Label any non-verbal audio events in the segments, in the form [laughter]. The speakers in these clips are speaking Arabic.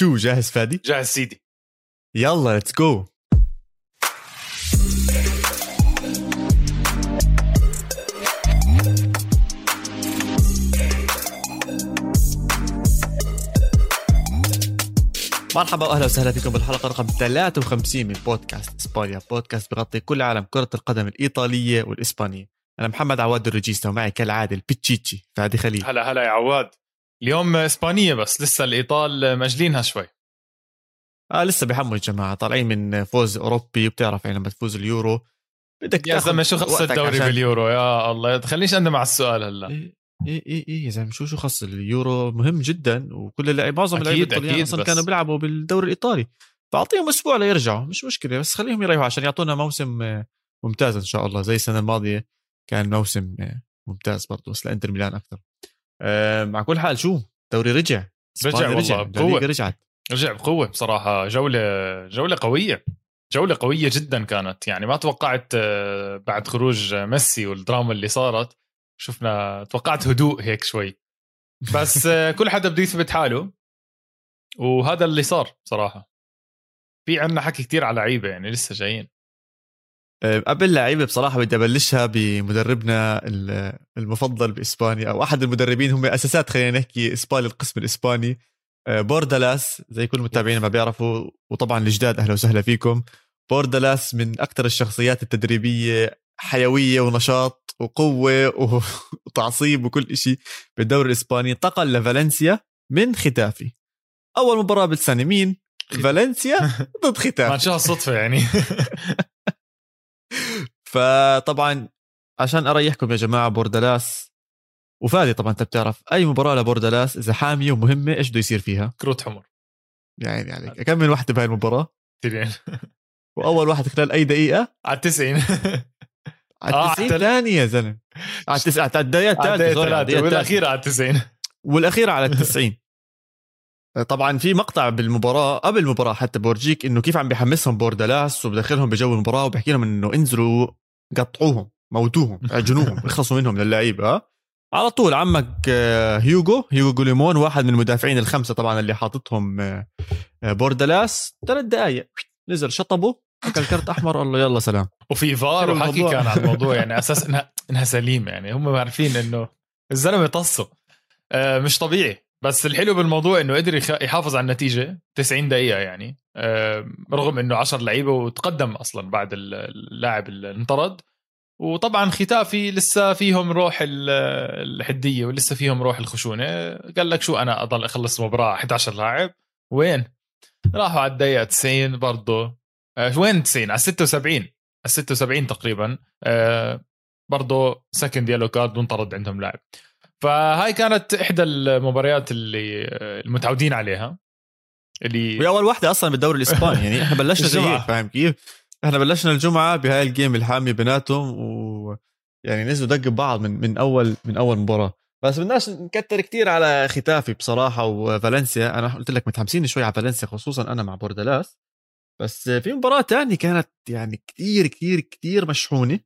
شو جاهز فادي؟ جاهز سيدي يلا let's go مرحبا وأهلا وسهلا فيكم بالحلقة رقم 53 من بودكاست إسبانيا، بودكاست بغطي كل عالم كرة القدم الإيطالية والإسبانية. أنا محمد عواد الرجيستا ومعي كالعادة البيتشيتشي فادي خليل. هلا هلا يا عواد اليوم إسبانية بس لسه الإيطال ماجلينها شوي. آه لسه بيحموا الجماعة طالعين من فوز أوروبي وبتعرف يعني لما تفوز اليورو. بدك يا زلمة شو خص الدوري عشان... باليورو؟ يا الله تخلينيش أندم على السؤال هلا. إيه إيه إيه, إيه يا زلمة شو شو خص اليورو؟ مهم جدا وكل اللعيبه معظم اللعيبة أصلا كانوا بيلعبوا بالدوري الإيطالي. فأعطيهم أسبوع ليرجعوا مش مشكلة بس خليهم يريحوا عشان يعطونا موسم آه، ممتاز إن شاء الله زي السنة الماضية كان موسم آه، ممتاز برضه بس لإنتر ميلان أكثر. آه، مع كل حال شو؟ الدوري رجع. رجع والله بقوة. رجعت. رجع بقوة بصراحة. جولة جولة قوية. جولة قوية جدا كانت. يعني ما توقعت آه، بعد خروج ميسي والدراما اللي صارت. شفنا توقعت هدوء هيك شوي. بس آه، [laughs] كل حدا بده يثبت حاله. وهذا اللي صار صراحة في عنا حكي كتير على لعيبة يعني لسه جايين. قبل لعيبه بصراحة بدي أبلشها بمدربنا المفضل بإسبانيا أو أحد المدربين هم أساسات خلينا نحكي اسبانيا القسم الإسباني. آه، بوردالاس زي كل المتابعين ما بيعرفوا وطبعا الجداد أهلا وسهلا فيكم. بوردالاس من أكثر الشخصيات التدريبية حيوية ونشاط وقوة [laughs] وتعصيب وكل شيء بالدوري الإسباني. انتقل لفالنسيا من ختافي. أول مباراة بالسنة مين؟ فالنسيا [laughs] ضد ختافي. ما شاء صدفة يعني. [laughs] فطبعا عشان اريحكم يا جماعة بوردالاس وفادي طبعا أنت بتعرف أي مباراة لبوردالاس إذا حاميه ومهمة إيش بده يصير فيها؟ كروت حمر. يعني يعني كم من وحده بهاي المباراة؟ اثنين. [laughs] وأول واحد خلال أي دقيقة؟ على التسعين. [laughs] على آه، التسعين ثانية يا زلمة. على التسعين على الدقيقة الثالثة. والأخيرة على التسعين. والأخيرة على التسعين. [laughs] طبعا في مقطع بالمباراة قبل المباراة حتى بفرجيك إنه كيف عم بيحمسهم بوردلاس وبدخلهم بجو المباراة وبحكي لهم إنه انزلوا قطعوهم موتوهم أعجنوهم [laughs] اخلصوا منهم للعيبة. على طول عمك آه، هيوغو هيوغو جوليمون واحد من المدافعين الخمسة طبعا اللي حاططهم آه، آه، بوردلاس ثلاث دقائق نزل شطبه أكل كرت أحمر الله يلا سلام. وفي فار وحكي كان على الموضوع يعني [laughs] أساس إنها إنها سليمة يعني هم عارفين إنه الزلمة طصه مش طبيعي. بس الحلو بالموضوع إنه قدر يحافظ على النتيجة 90 دقيقة يعني. رغم إنه 10 لعيبة وتقدم أصلا بعد اللاعب اللي انطرد. وطبعا ختافي لسه فيهم روح الحدية ولسه فيهم روح الخشونة. قال لك شو أنا أضل أخلص مباراة 11 لاعب. وين؟ راحوا على الدقيقة 90 برضه أه وين 90 على 76 على 76 تقريبا. برضه second yellow card وانطرد عندهم لاعب. فهاي كانت إحدى المباريات اللي المتعودين عليها. اللي وهي أول واحدة أصلا بالدوري الإسباني يعني إحنا بلشنا [laughs] زي هيك فاهم كيف؟ إحنا بلشنا الجمعة بهاي ال game الحاميه بيناتهم و يعني نزلوا دق ببعض من من أول من أول مباراة. بس بدناش نكتر كتير على ختافي بصراحة وفالنسيا. أنا قلت لك متحمسين شوي على فالنسيا خصوصا أنا مع بوردلاس. بس في مباراة تانية كانت يعني كتير كتير كتير مشحونة.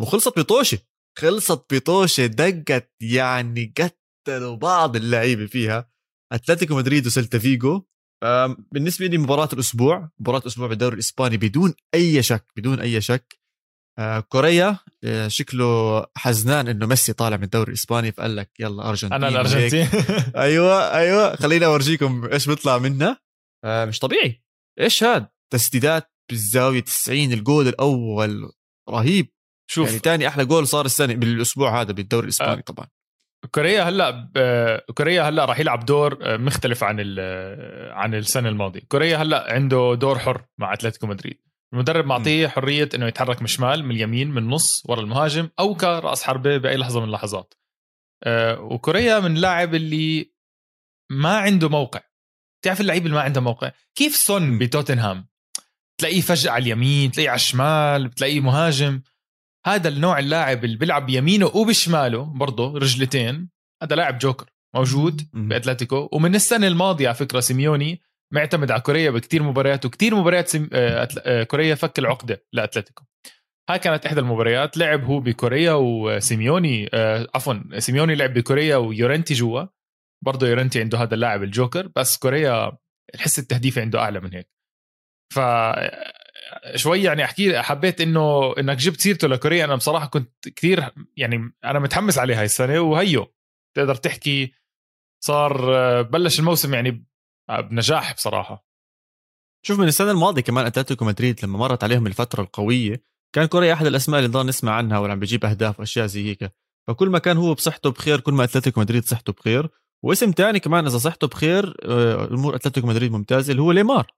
وخلصت بطوشة. خلصت بطوشة دقت يعني قتلوا بعض اللعيبة فيها. أتلتيكو مدريد وسلتا فيجو. بالنسبة لي مباراة الأسبوع مباراة الأسبوع بالدوري الإسباني بدون أي شك بدون أي شك. آه، كوريا آه، شكله حزنان إنه ميسي طالع من الدوري الإسباني فقال لك يلا أرجنتين أنا الأرجنتين. [laughs] أيوه أيوه. خليني أورجيكم إيش بيطلع منها آه، مش طبيعي. إيش هاد؟ تسديدات بالزاوية 90 الجول الأول. رهيب. شوف. يعني ثاني أحلى جول صار السنة بالأسبوع هذا بالدوري الإسباني طبعا. كوريا هلأ كوريا هلأ راح يلعب دور آه، مختلف عن آه، عن السنة الماضية. كوريا هلأ عنده دور حر مع أتلتيكو مدريد. المدرب معطيه حرية إنه يتحرك من الشمال من اليمين من النص ورا المهاجم أو كرأس حربة بأي لحظة من اللحظات. آه، وكوريا من اللاعب اللي ما عنده موقع. تعرف اللعيب اللي ما عنده موقع؟ كيف سون بتوتنهام؟ تلاقيه فجأة على اليمين تلاقيه على الشمال بتلاقيه مهاجم. هذا النوع اللاعب اللي بيلعب بيمينه وبشماله برضه رجلتين. هذا لاعب جوكر موجود بأتلتيكو. ومن السنة الماضية على فكرة سيميوني معتمد على كوريا بكثير مباريات وكثير مباريات سيم... آه، آه، كوريا فك العقدة لأتلتيكو. هاي كانت إحدى المباريات. لعب هو بكوريا وسيميوني آه، عفوا سيميوني لعب بكوريا ويورنتي جوا. برضه يورنتي عنده هذا اللاعب الجوكر بس كوريا الحس التهديفي عنده أعلى من هيك. ف شوي يعني أحكي حبيت إنه إنك جبت سيرته لكوريا. أنا بصراحة كنت كثير يعني أنا متحمس عليه هاي السنة وهيو تقدر تحكي صار بلش الموسم يعني بنجاح بصراحة. شوف من السنة الماضية كمان أتلتيكو مدريد لما مرت عليهم الفترة القوية كان كوريا أحد الأسماء اللي نضل نسمع عنها وعم بيجيب أهداف وأشياء زي هيك. فكل ما كان هو بصحته بخير كل ما أتلتيكو مدريد صحته بخير. واسم تاني كمان إذا صحته بخير آه، امور أتلتيكو مدريد ممتازة اللي هو ليمار.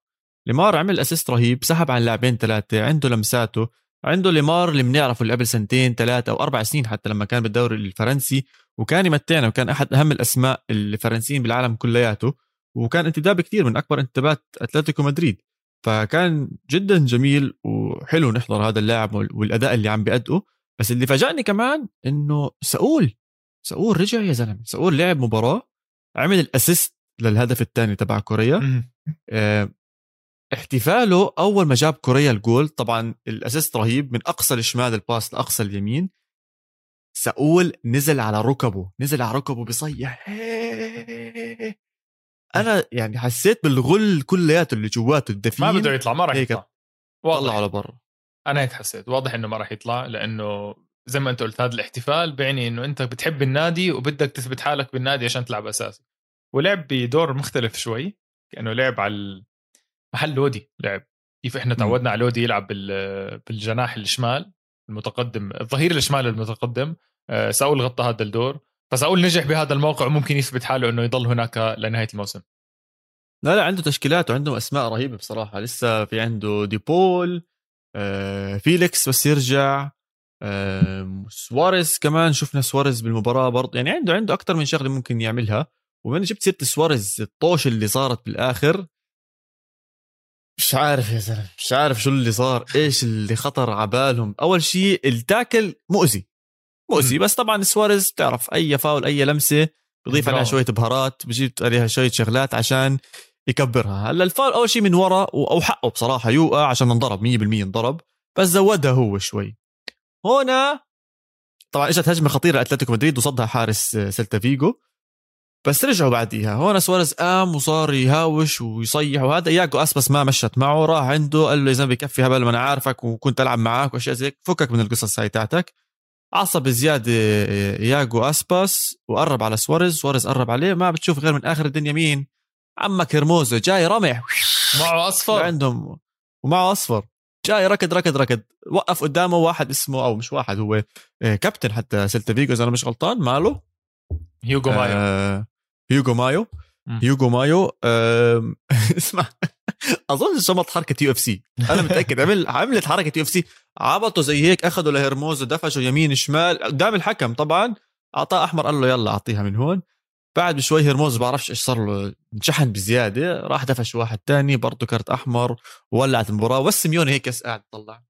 ليمار عمل assist رهيب سحب عن لاعبين ثلاثة عنده لمساته عنده ليمار اللي بنعرفه اللي قبل سنتين ثلاثة أو أربع سنين حتى لما كان بالدوري الفرنسي وكان يمتعنا وكان أحد أهم الأسماء الفرنسيين بالعالم كلياته وكان انتداب كثير من أكبر انتدابات أتلتيكو مدريد. فكان جدا جميل وحلو نحضر هذا اللاعب والأداء اللي عم بيأدئه. بس اللي فاجأني كمان إنه سؤول سؤول رجع يا زلمة سؤول لعب مباراة عمل ال assist للهدف الثاني تبع كوريا. احتفاله أول ما جاب كوريا الجول طبعا ال assist رهيب من أقصى الشمال ال pass لأقصى اليمين. سأول نزل على ركبه نزل على ركبه بيصيح. أنا يعني حسيت بالغل كلياته اللي جواته الدفين ما بده يطلع ما راح يطلع. طلع على برا. أنا هيك حسيت. واضح إنه ما راح يطلع لأنه زي ما أنت قلت هذا الاحتفال بيعني إنه أنت بتحب النادي وبدك تثبت حالك بالنادي عشان تلعب أساسي. ولعب بدور مختلف شوي كأنه لعب على محل لودي لعب. كيف إحنا تعودنا على لودي يلعب بالجناح الشمال المتقدم الظهير الشمال المتقدم آه، ساول غطى هذا الدور. فساول نجح بهذا الموقع وممكن يثبت حاله إنه يضل هناك لنهاية الموسم. لا لا عنده تشكيلات وعنده أسماء رهيبة بصراحة. لسه في عنده ديبول آه، فيليكس بس يرجع آه، سواريز كمان. شفنا سواريز بالمباراة برضه. يعني عنده عنده أكثر من شغلة ممكن يعملها. ومن جبت سيرة سواريز الطوش اللي صارت بالآخر مش عارف يا زلمة مش عارف شو اللي صار إيش اللي خطر على بالهم. أول شيء ال tackle مؤذي. مؤذي. بس طبعا سواريز بتعرف أي فاول أي لمسة بضيف عليها شوية بهارات بجيب عليها شوية شغلات عشان يكبرها. هلأ الفاول أول شيء من ورا أو حقه بصراحة يوقع عشان انضرب 100% انضرب. بس زودها هو شوي. هنا طبعا إجت هجمة خطيرة لاتلتيكو مدريد وصدها حارس سيلتا فيجو. بس رجعوا بعديها. هون سواريز قام وصار يهاوش ويصيح وهذا ياجو اسباس ما مشت معه. راح عنده قال له يا زلمه بكفي هبل ما أنا عارفك وكنت ألعب معك وأشياء زي فكك من القصص هاي تاعتك. عصب زيادة ياجو اسباس وقرب على سواريز. سواريز قرب عليه. ما بتشوف غير من آخر الدنيا مين؟ عمك هرموسو جاي رمح. معه أصفر. عندهم. ومعه أصفر. جاي ركض ركض ركض. وقف قدامه واحد اسمه أو مش واحد هو كابتن حتى سيلتا فيجو اذا أنا مش غلطان ماله؟ هيوغو مايو آه هيوغو مايو. هيوغو مايو [laughs] اسمع أظن شمط حركة UFC. أنا متأكد. عمل عملت حركة UFC. عبطوا زي هيك أخذوا لهرموسو ودفشوا يمين شمال. قدام الحكم طبعا أعطاه أحمر قال له يلا أعطيها من هون. بعد بشوي هرموسو بعرفش إيش صار له انشحن بزيادة. راح دفش واحد تاني برضه كرت أحمر وولعت المباراة. وسيميوني هيك قاعد طلع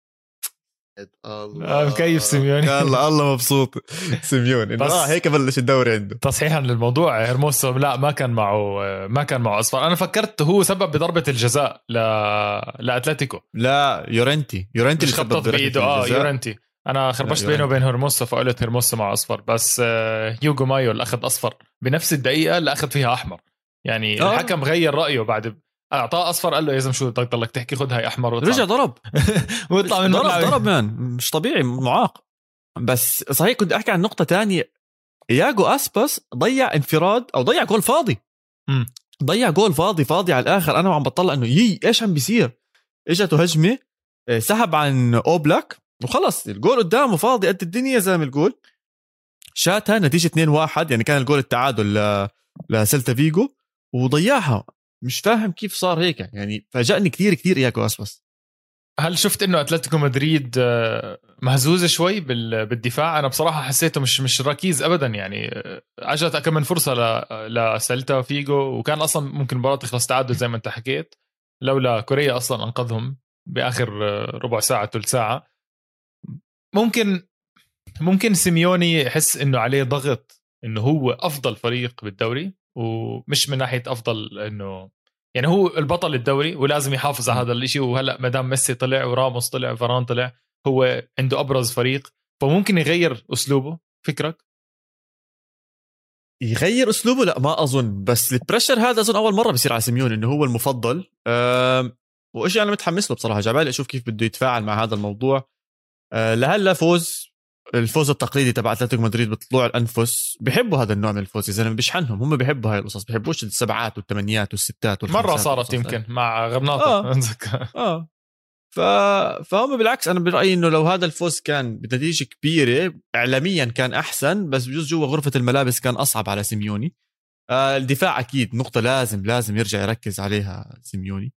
الله. آه مكيف سيميوني. الله الله مبسوط. سيميوني. بس آه هيك بلش الدوري عنده. تصحيحا للموضوع هرموسو لا ما كان معه ما كان معه أصفر. أنا فكرت هو سبب بضربة الجزاء ل لأتلتيكو. لا يورنتي. يورنتي اللي خبطت بإيده. آه يورنتي. أنا خربشت بينه وبين هرموسو فقلت هرموسو مع أصفر. بس آه، هيوغو مايو اللي أخذ أصفر بنفس الدقيقة اللي أخذ فيها أحمر. يعني آه. الحكم غير رأيه بعد أعطاه أصفر قال له يا زلمة شو بدك تضلك تحكي خذ هاي أحمر وطلع. رجع ضرب. [laughs] ويطلع من ضرب ضرب man. مش طبيعي معاق. بس صحيح كنت أحكي عن نقطة تانية. ياجو اسباس ضيع انفراد أو ضيع جول فاضي. م. ضيع جول فاضي فاضي على الآخر. أنا وعم بطلع إنه يي إيش عم بيصير؟ إجته هجمة آه، سحب عن أوبلاك. وخلص الجول قدامه فاضي قد الدنيا زي ما الجول. شاتها نتيجة 2-1 يعني كان الجول التعادل. لسلتا فيجو وضيعها. مش فاهم كيف صار هيك. يعني فاجأني كثير كثير ياجو اسباس هل شفت إنه أتلتيكو مدريد آه، مهزوزة شوي بالدفاع؟ أنا بصراحة حسيته مش مش ركيز ابدا يعني آه، أجت كم من فرصة لسلتا فيجو وكان أصلا ممكن المباراة تخلص تعادل زي ما أنت حكيت لولا كوريا أصلا أنقذهم بآخر آه، ربع ساعة ثلث ساعة. ممكن ممكن سيميوني يحس إنه عليه ضغط إنه هو أفضل فريق بالدوري. ومش من ناحية أفضل إنه يعني هو البطل الدوري ولازم يحافظ على هذا الشيء وهلأ ما دام ميسي طلع وراموس طلع فاران طلع هو عنده أبرز فريق فممكن يغير أسلوبه؟ فكرك؟ يغير أسلوبه؟ لا ما أظن بس ال pressure هذا أظن أول مرة بصير على سيميوني إنه هو المفضل. وإشي أنا متحمس له بصراحة عبالي أشوف كيف بده يتفاعل مع هذا الموضوع. أه لهلأ فوز الفوز التقليدي تبع أتلتيكو مدريد بطلوع الأنفس بيحبوا هذا النوع من الفوز يا زلمه بيشحنهم هم بيحبوا هاي القصص بيحبوش السبعات والثمانيات والستات مرة صارت يمكن مع غرناطه آه, [laughs] آه. ف... فهم بالعكس أنا برأيي إنه لو هذا الفوز كان بنتيجة كبيرة اعلاميا كان أحسن بس بجوز جوا غرفة الملابس كان أصعب على سيميوني. آه الدفاع أكيد نقطة لازم لازم يرجع يركز عليها سيميوني.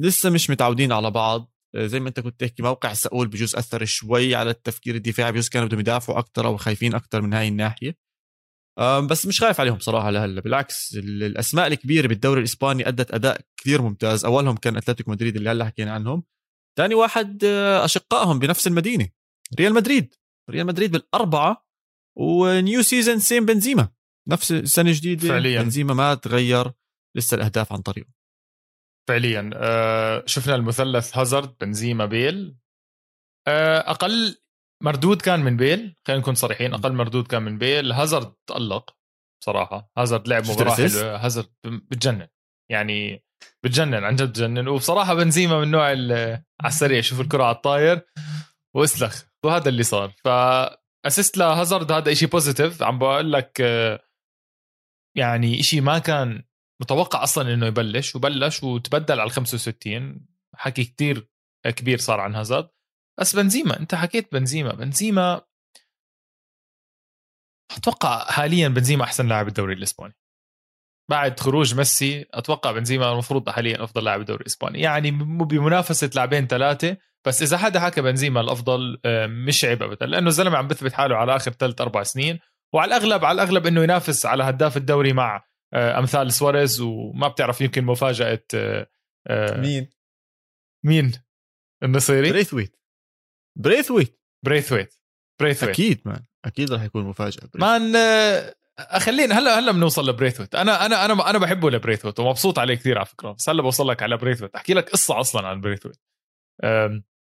لسه مش متعودين على بعض. زي ما انت كنت تحكي موقع ساول بجوز أثر شوي على التفكير الدفاعي بجوز كانوا بدهم يدافعوا أكثر أو خايفين أكثر من هاي الناحية. بس مش خايف عليهم صراحة لهلأ بالعكس الأسماء الكبيرة بالدوري الإسباني أدت أداء كثير ممتاز. أولهم كان أتلتيكو مدريد اللي هلأ حكينا عنهم. ثاني واحد آه، أشقائهم بنفس المدينة ريال مدريد. ريال مدريد بالأربعة و new season same بنزيما. نفس السنة الجديده فعليا. بنزيما ما تغير لسه الأهداف عن طريقه. فعليا. آه شفنا المثلث هازارد بنزيما بيل. آه أقل مردود كان من بيل خلينا نكون صريحين أقل مردود كان من بيل. هازارد تألق بصراحة. هازارد لعب مباراة حلوة. هازارد بتجنن. يعني بتجنن عن جد بتجنن. وبصراحة بنزيما من النوع على السريع شوف الكرة على الطاير واسلخ وهذا اللي صار. ف assist لهازارد هذا شيء positive عم بقول لك آه، يعني شيء ما كان متوقع أصلا إنه يبلش وبلش وتبدل على ال 65 حكي كتير كبير صار عن هازارد بس بنزيما أنت حكيت بنزيما. بنزيما أتوقع حاليا بنزيما أحسن لاعب الدوري الإسباني. بعد خروج ميسي أتوقع بنزيما المفروض حاليا أفضل لاعب الدوري الإسباني. يعني بمنافسة لاعبين ثلاثة. بس إذا حدا حكى بنزيما الأفضل آه، مش عيب ابدا لأنه الزلمة عم بثبت حاله على آخر ثلاث أربع سنين. وعلى الأغلب على الأغلب إنه ينافس على هداف الدوري مع أمثال سواريز وما بتعرف يمكن مفاجأة آه، مين؟ مين؟ النصيري؟ بريثويت. بريثويت. بريثويت. بريثويت. أكيد مان. أكيد راح يكون مفاجأة مان خلينا هلا هلا بنوصل لبريثويت. أنا أنا أنا أنا بحبه لبريثويت ومبسوط عليه كثير على فكرة. بس هلا بوصل لك على بريثويت. أحكي لك قصة أصلا عن بريثويت.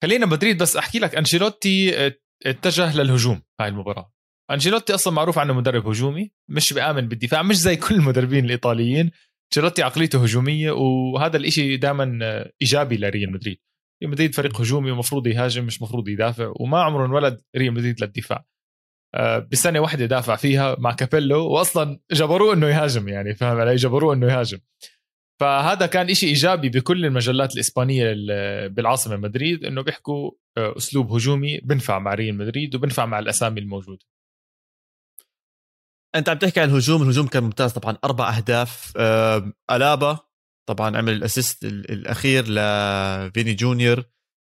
خلينا مدريد بس أحكي لك أنشيلوتي اتجه للهجوم هاي المباراة. أنشيلوتي أصلا معروف عنه مدرب هجومي مش بيآمن بالدفاع مش زي كل المدربين الإيطاليين. أنشيلوتي عقليته هجومية وهذا الإشي دائما إيجابي لريال مدريد. ريال مدريد فريق هجومي ومفروض يهاجم مش مفروض يدافع وما عمره انولد ريال مدريد للدفاع. آه، بسنة واحدة دافع فيها مع كابيلو واصلا جبروه إنه يهاجم يعني فاهم علي؟ جبروه إنه يهاجم. فهذا كان إشي إيجابي بكل المجلات الإسبانية بالعاصمة مدريد إنه بيحكوا آه، أسلوب هجومي بنفع مع ريال مدريد وبنفع مع الأسامي الموجودة. أنت عم تحكي عن الهجوم الهجوم كان ممتاز طبعا أربع أهداف. ألابا طبعا عمل الأسيست الأخير لفيني جونيور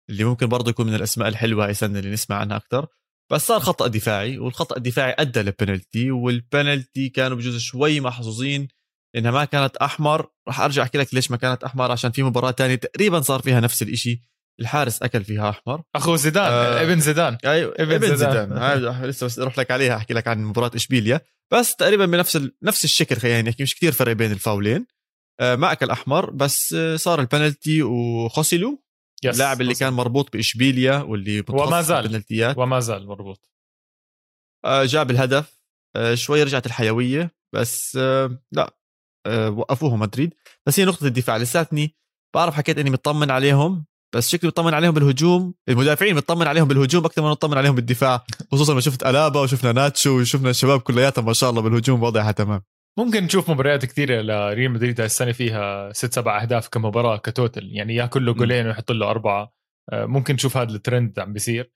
اللي ممكن برضه يكون من الأسماء الحلوة السنة اللي نسمع عنها أكثر بس صار خطأ دفاعي والخطأ الدفاعي أدى للبنالتي والبنالتي كانوا بجوز شوي محظوظين إنها ما كانت أحمر. راح أرجع أحكي لك ليش ما كانت أحمر عشان في مباراة تانية تقريبا صار فيها نفس الإشي. الحارس أكل فيها أحمر. أخو زيدان آه ابن زيدان. أيوه ابن, ابن زيدان, زيدان. [laughs] لسه بس أروح لك عليها أحكي لك عن مباراة إشبيليا. بس تقريبا بنفس ال... نفس الشكل خلينا نحكي مش كثير فرق بين الفاولين. آه ما أكل أحمر بس آه صار البنالتي وخوسيلو اللاعب اللي كان مربوط بإشبيليا واللي وما زال. وما زال مربوط. آه جاب الهدف. آه شوي رجعت الحيوية بس آه لا آه وقفوه مدريد. بس هي نقطة الدفاع. لساتني بعرف حكيت إني مطمن عليهم. بس شكلي مطمن عليهم بالهجوم المدافعين مطمن عليهم بالهجوم أكثر ما مطمن عليهم بالدفاع خصوصا ما شفت ألابا وشفنا ناتشو وشفنا الشباب كلياتهم ما شاء الله بالهجوم وضعها تمام. ممكن نشوف مباريات كثيرة لريال مدريد السنة فيها ست سبع أهداف كمباراة كتوتل يعني ياكل له جولين ويحط له أربعة. آه، ممكن نشوف هذا الترند عم بيصير.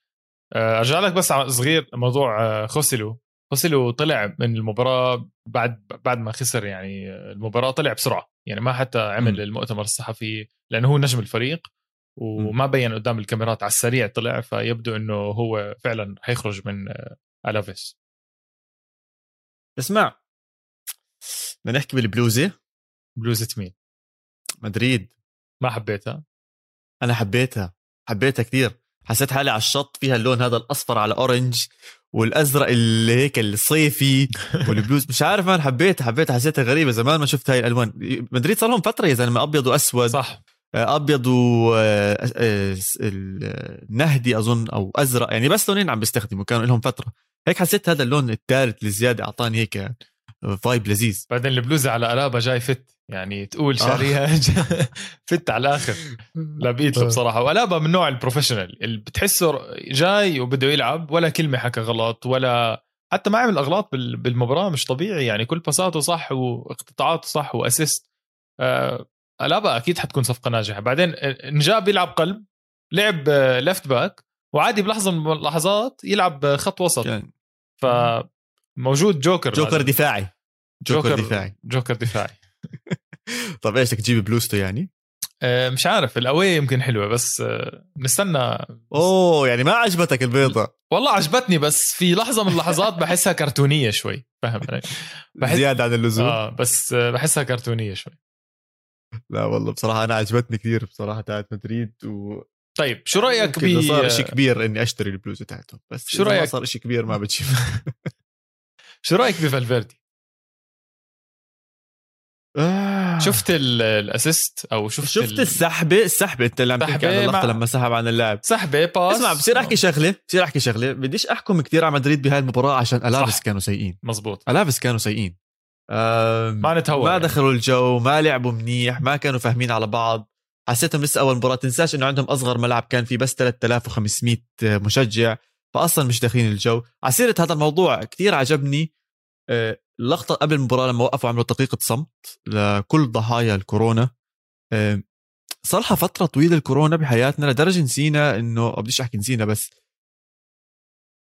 آه، أرجع لك بس صغير موضوع آه، خوسيلو. خوسيلو طلع من المباراة بعد بعد ما خسر يعني المباراة طلع بسرعة يعني ما حتى عمل. المؤتمر الصحفي لأنه هو نجم الفريق. وما بين قدام الكاميرات على السريع طلع فيبدو إنه هو فعلا حيخرج من ألافيس. اسمع بدنا نحكي بالبلوزة. بلوزة مين؟ مدريد. ما حبيتها. أنا حبيتها حبيتها كثير. حسيت حالي على الشط فيها اللون هذا الأصفر على orange والأزرق اللي هيك الصيفي [laughs] والبلوز. مش عارف أنا حبيت حبيت حسيتها غريبة. زمان ما شفت هاي الألوان. مدريد صار لهم فترة يا زلمة أبيض وأسود. صح. أبيض ونهدي أظن أو أزرق يعني بس لونين عم بيستخدموا كانوا لهم فترة. هيك حسيت هذا اللون الثالث الزياده أعطاني هيك vibe لذيذ. بعدين البلوزة على ألابا جاي fit يعني تقول شاريها آه. [laughs] fit على الآخر. لبقت له بصراحة. وألابا من نوع ال professional اللي بتحسه جاي وبده يلعب ولا كلمة حكى غلط ولا حتى ما عمل أغلاط بالمباراة مش طبيعي يعني كل باساته صح واقتطاعاته صح و assist آه ألابا أكيد حتكون صفقة ناجحة. بعدين نجاب يلعب قلب لعب left back وعادي بلحظة من اللحظات يلعب خط وسط. يعني. فموجود جوكر جوكر دفاعي. جوكر, جوكر دفاعي. [laughs] جوكر دفاعي. [laughs] طب إيش بدك تجيب بلوزته يعني؟ آه، مش عارف ال away يمكن حلوة بس آه، نستنى. أوه يعني ما عجبتك البيضة. [laughs] والله عجبتني بس في لحظة من اللحظات بحسها كرتونية شوي فاهم علي؟ بحس... زياده عن اللزوم. آه بس آه، بحسها كرتونية شوي. لا والله بصراحة أنا عجبتني كثير بصراحة تاعت مدريد و طيب شو رأيك ب صار شيء كبير إني أشتري البلوزة تاعته بس شو رأيك؟ صار شيء كبير ما بتجيب. [laughs] شو رأيك بفالفيردي؟ آه. شفت ال assist أو شفت شفت السحبة؟ السحبة أنت اللي عم تحكي عن اللقطة لما سحب عن اللاعب. سحبة بس اسمع بصير أحكي شغلة بصير أحكي شغلة. بديش أحكم كثير على مدريد بهاي المباراة عشان ألافيس كانوا سيئين. مزبوط. ألافيس كانوا سيئين. ما نتهور ما يعني. دخلوا الجو ما لعبوا منيح ما كانوا فاهمين على بعض. حسيتهم لسه أول مباراة تنساش إنه عندهم أصغر ملعب كان فيه بس 3500 مشجع فاصلا مش داخلين الجو. على سيره هذا الموضوع كثير عجبني. آه، اللقطه قبل المباراة لما وقفوا عملوا دقيقه صمت لكل ضحايا الكورونا. آه، صار لها فترة طويلة الكورونا بحياتنا لدرجة نسينا إنه بديش أحكي نسينا بس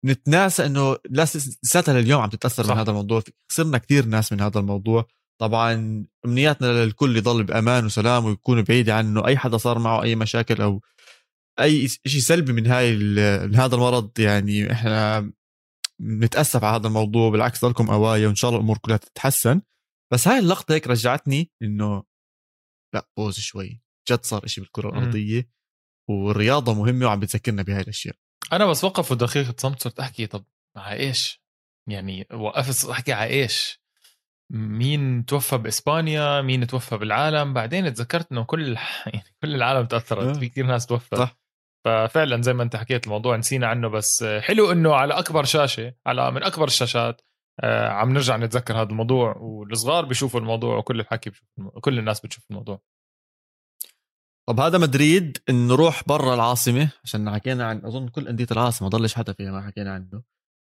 نتناسى إنه لساتها لليوم عم تتأثر صح. من هذا الموضوع. خسرنا كثير ناس من هذا الموضوع. طبعا أمنياتنا للكل يضل بأمان وسلام ويكون بعيد عنه أي حدا صار معه أي مشاكل أو أي شيء سلبي من هاي من هذا المرض. يعني إحنا نتأسف على هذا الموضوع. بالعكس ضلكم اوايا وإن شاء الله الأمور كلها تتحسن. بس هاي اللقطة هيك رجعتني إنه لا بوز شوي. جد صار إشي بالكرة الأرضية والرياضة مهمة وعم بتذكرنا بهاي الأشياء. أنا بس وقفوا دقيقة صمت صرت أحكي طب على إيش؟ يعني وقفت أحكي على إيش؟ مين توفى بإسبانيا؟ مين توفى بالعالم؟ بعدين تذكرت إنه كل يعني كل العالم تأثرت آه. في كثير ناس توفت. صح. ففعلا زي ما أنت حكيت الموضوع نسينا عنه بس حلو إنه على أكبر شاشة على من أكبر الشاشات آه، عم نرجع نتذكر هذا الموضوع والصغار بيشوفوا الموضوع وكل الحكي بشوف كل الناس بتشوف الموضوع. طب هذا مدريد نروح برا العاصمة عشان حكينا عن أظن كل أندية العاصمة ما ضلش حدا فيها ما حكينا عنه.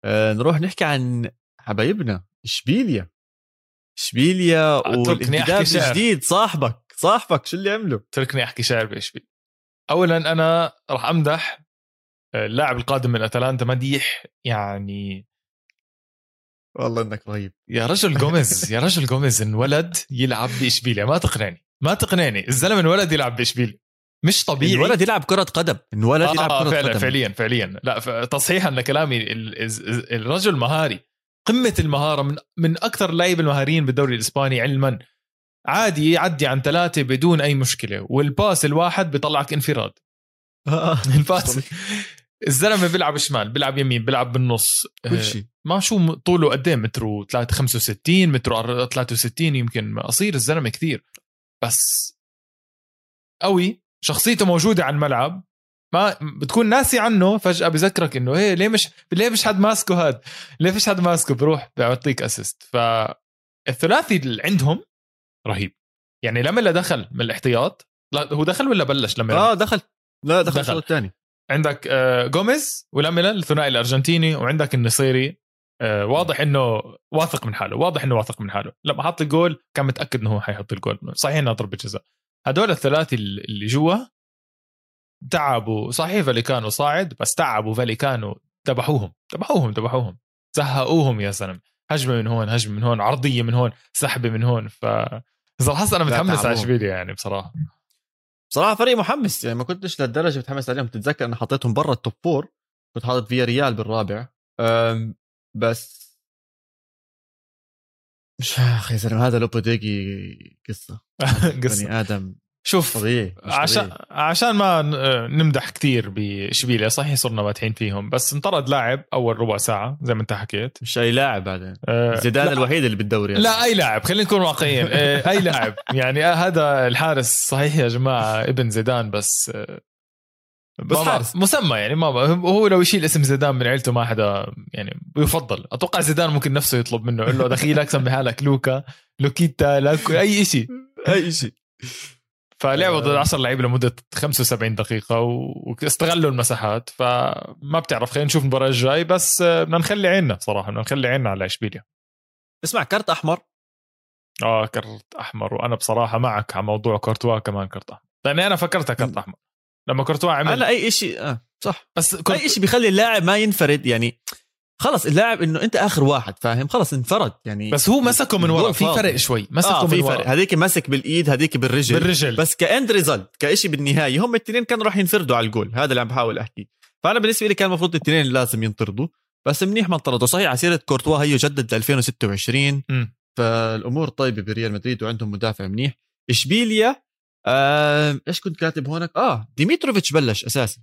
آه، نروح نحكي عن حبايبنا إشبيليا. إشبيليا والإنتداب الجديد. صاحبك صاحبك شو اللي عمله؟ تركني أحكي شعر بإشبيليا. اولا أنا راح أمدح آه، اللاعب القادم من أتلانتا مديح يعني والله إنك رهيب. يا رجل جوميز يا رجل جوميز انولد يلعب بإشبيليا ما تقنعني. ما تقنعني الزلمة انولد يلعب باشبيليا مش طبيعي. انولد يلعب كرة قدم. انولد آه يلعب كرة فعلا قدم. فعليا فعليا. لا تصحيحا لكلامي الرجل مهاري. قمة المهارة من من أكثر اللعيبة المهاريين بالدوري الإسباني علما. عادي يعدي عن ثلاثة بدون أي مشكلة. والباس الواحد بيطلعك انفراد. آه. [laughs] الباس. الزلمة بيلعب شمال بيلعب يمين بيلعب بالنص. كل شيء. ما شو طوله قد إيه؟ متر 65 متر 63 يمكن قصير الزلمة كثير. بس قوي شخصيته موجودة على الملعب. ما بتكون ناسي عنه فجأة بذكرك إنه إيه ليه مش ليه مش حد ماسكه هاد؟ ليه فيش حد ماسكه؟ بروح بيعطيك assist فالثلاثي اللي عندهم رهيب. يعني لما دخل من الاحتياط لا هو دخل ولا بلش لما آه دخل. لا دخل, دخل. الثاني. عندك آه جوميز ولاميلا الثنائي الأرجنتيني وعندك النصيري. آه واضح إنه واثق من حاله واضح إنه واثق من حاله. لما حط الجول كان متأكد إنه هو حيحط الجول. صحيح انها ضربه جزاء هدول الثلاثه اللي جوا تعبوا. صحيح فاليكانو صاعد بس تعبوا فاليكانو ذبحوهم ذبحوهم ذبحوهم زهقوهم يا زلمة. هجمة من هون هجمة من هون عرضية من هون سحبة من هون. ف صراحة أنا متحمس على اشبيليا يعني بصراحة. بصراحة فريق محمس يعني ما كنتش لهالدرجة متحمس عليهم. تتذكر أنا حطيتهم برا ال top four. كنت حاطط فياريال بالرابع بس. مش أخي يا زلمه هذا لوبوديجي قصة. [laughs] قصة. بني آدم شوف طبيعي عشان طبيعي. عشان ما نمدح كثير باشبيليا صحيح صرنا ماتحين فيهم بس انطرد لاعب أول ربع ساعة زي ما انت حكيت. مش أي لاعب بعدين. آه زيدان الوحيد اللي بالدوري لا أي لاعب خلينا نكون واقعيين. آه أي لاعب. [laughs] يعني هذا الحارس صحيح يا جماعة ابن زيدان بس آه بس حارس. مسمى يعني ما هو لو يشيل اسم زيدان من عيلته ما حدا يعني بيفضل أتوقع زيدان ممكن نفسه يطلب منه يقول له دخيلك سمي حالك لوكا لوكيتا لاكو أي شيء أي شيء فلعبوا ضد 10 لعيبه لمدة 75 دقيقة واستغلوا المساحات فما بتعرف خلينا نشوف المباراة الجاي بس بدنا نخلي عيننا صراحة بدنا نخلي عيننا على إشبيليا. اسمع كرت أحمر؟ آه كرت أحمر وأنا بصراحة معك على موضوع كورتوا كمان كرت أحمر. لأني أنا فكرتها كرت أحمر. لما كورتوا عمل. أنا أي شيء آه صح. بس كورت... أي شيء بيخلي اللاعب ما ينفرد يعني خلص اللاعب إنه أنت آخر واحد فاهم؟ خلص انفرد يعني بس هو مسكه من ورا في فرق شوي مسكه آه في فرق. هذيك مسك بالإيد هذيك بالرجل. بالرجل. بس ك end result كشيء بالنهاية هم الاثنين كانوا راح ينفردوا على الجول. هذا اللي عم بحاول أحكي. فأنا بالنسبة لي كان المفروض الاثنين لازم ينطردوا. بس منيح ما انطردوا. صحيح على سيره كورتوا هي جدد ل 2026 م. فالأمور طيبة بريال مدريد وعندهم مدافع منيح. إشبيليا آه إيش كنت كاتب هونك؟ آه ديميتروفيتش بلش اساسي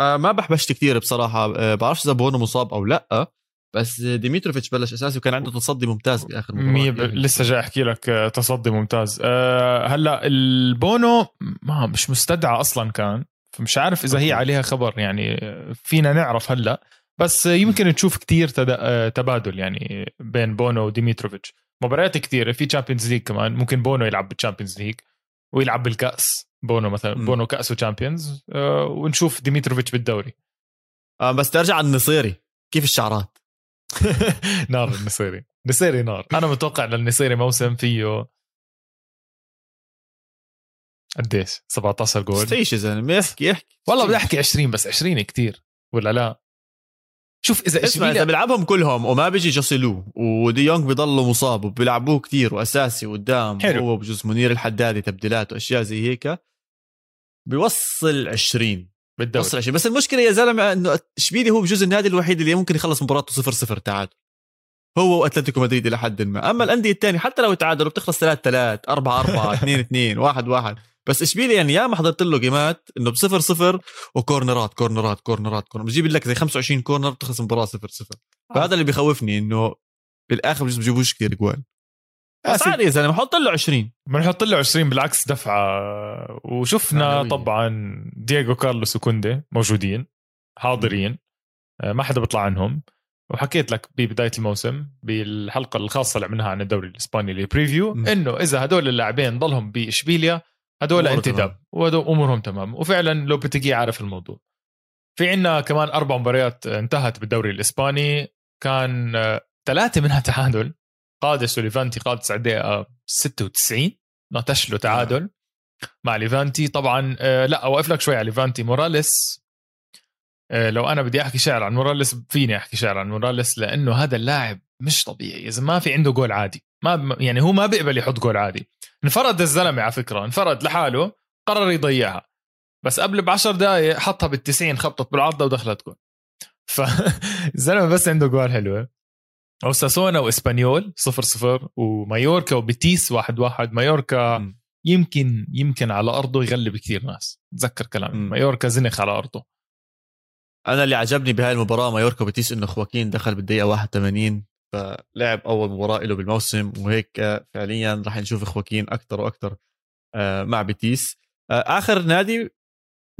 آه ما بحبشت كثير بصراحة. آه بعرفش إذا بونو مصاب أو لأ بس ديميتروفيتش بلش اساسي وكان عنده تصدي ممتاز باخر مباراة. ب... لسه جاي أحكي لك آه، تصدي ممتاز. أه هلأ البونو ما مش مستدعى أصلا كان فمش عارف إذا هي عليها خبر يعني فينا نعرف هلأ. بس يمكن تشوف كتير آه، تبادل يعني بين بونو وديميتروفيتش. مباريات كثيره في Champions League كمان ممكن بونو يلعب بال Champions League ويلعب بالكأس. بونو مثلا م. بونو كأس و Champions أه ونشوف ديميتروفيتش بالدوري. آه بس ترجع على النصيري. كيف الشعرات؟ [laughs] نار النصيري. نصيري نار. أنا متوقع للنصيري موسم فيه قديش 17 جول. إيش يا زلمة. احكي احكي والله بدي أحكي 20 بس 20 كتير. ولا لا؟ شوف إذا اسمع إذا بيلعبهم كلهم وما بيجي جوسيلو ودي يونغ بيضلوا مصاب وبيلعبوه كتير وأساسي قدام حلو. هو بجوز منير الحدادي تبديلات واشياء زي هيك بيوصل 20 بالدوري. وصل 20 بس المشكلة يا زلمة إنه إشبيلي هو بجوز النادي الوحيد اللي ممكن يخلص مباراته 0 0 تعادل. هو وأتلتيكو مدريد إلى حد ما. أما الأندية الثانية حتى لو تعادلوا بتخلص 3 3 4 4 2 2 1 1 بس اشبيلي يعني؟ يا ما حضرت له جيمات إنه بصفر صفر وكورنرات كورنرات كورنرات كورنرات بجيب لك زي 25 corner بتخلص المباراه صفر صفر. آه. فهذا اللي بيخوفني إنه بالآخر بجوز بجيبوش كثير جوال. بس عادي يا زلمة حط له 20 بنحط له 20 بالعكس دفعة. وشفنا طبعا دييغو كارلوس وكوندي موجودين حاضرين. آه، ما حدا بيطلع عنهم. وحكيت لك ببداية الموسم بالحلقة الخاصة اللي عملناها عن الدوري الإسباني اللي preview إنه إذا هدول اللاعبين ضلهم بإشبيليا هدول انتداب. وامورهم تمام. وفعلا لوبيتيجي عارف الموضوع. في عنا كمان أربع مباريات انتهت بالدوري الإسباني. كان آه، ثلاثة منها تعادل. قادس وليفانتي قادس على الدقيقة 96 نطش له تعادل مع ليفانتي. طبعا آه، لا أوقف لك شوي على ليفانتي. موراليس آه، لو أنا بدي أحكي شعر عن موراليس فيني أحكي شعر عن موراليس؟ لأنه هذا اللاعب مش طبيعي. إذا ما في عنده جول عادي. ما يعني هو ما بيقبل يحط جول عادي. انفرد الزلمة على فكرة انفرد لحاله قرر يضيعها. بس قبل ب 10 دقائق حطها بال90 خبطت بالعارضه ودخلت جول. فالزلمه [laughs] بس عنده جول حلوة أوساسونا وإسبانيول 0 0 ومايوركا وبيتيس 1 1 مايوركا م. يمكن يمكن على أرضه يغلب كثير ناس. تذكر كلام مايوركا زنخ على أرضه. أنا اللي عجبني بهاي المباراة مايوركا وبيتيس إنه خواكين دخل بالدقيقة 81 فلعب أول مباراة له بالموسم وهيك فعليا راح نشوف خواكين أكثر وأكثر آه، مع بيتيس. آه، آخر نادي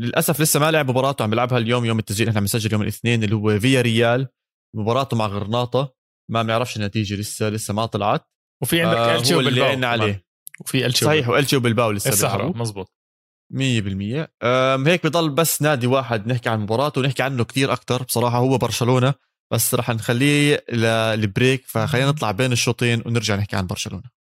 للأسف لسه ما لعب مباراته عم بيلعبها اليوم يوم التسجيل إحنا بنسجل يوم الاثنين اللي هو فيا ريال مباراته مع غرناطة ما بنعرفش النتيجة لسه لسه ما طلعت. وفي عندك آه ألتشيو بالباو عليه. وفي ألتشيو صحيح وألتشيو بالباو لسه السهره مزبوط 100% هيك بضل بس نادي واحد نحكي عن مباراته ونحكي عنه كتير أكتر. بصراحة هو برشلونة. بس رح نخليه للبريك فخلينا نطلع بين الشوطين ونرجع نحكي عن برشلونة.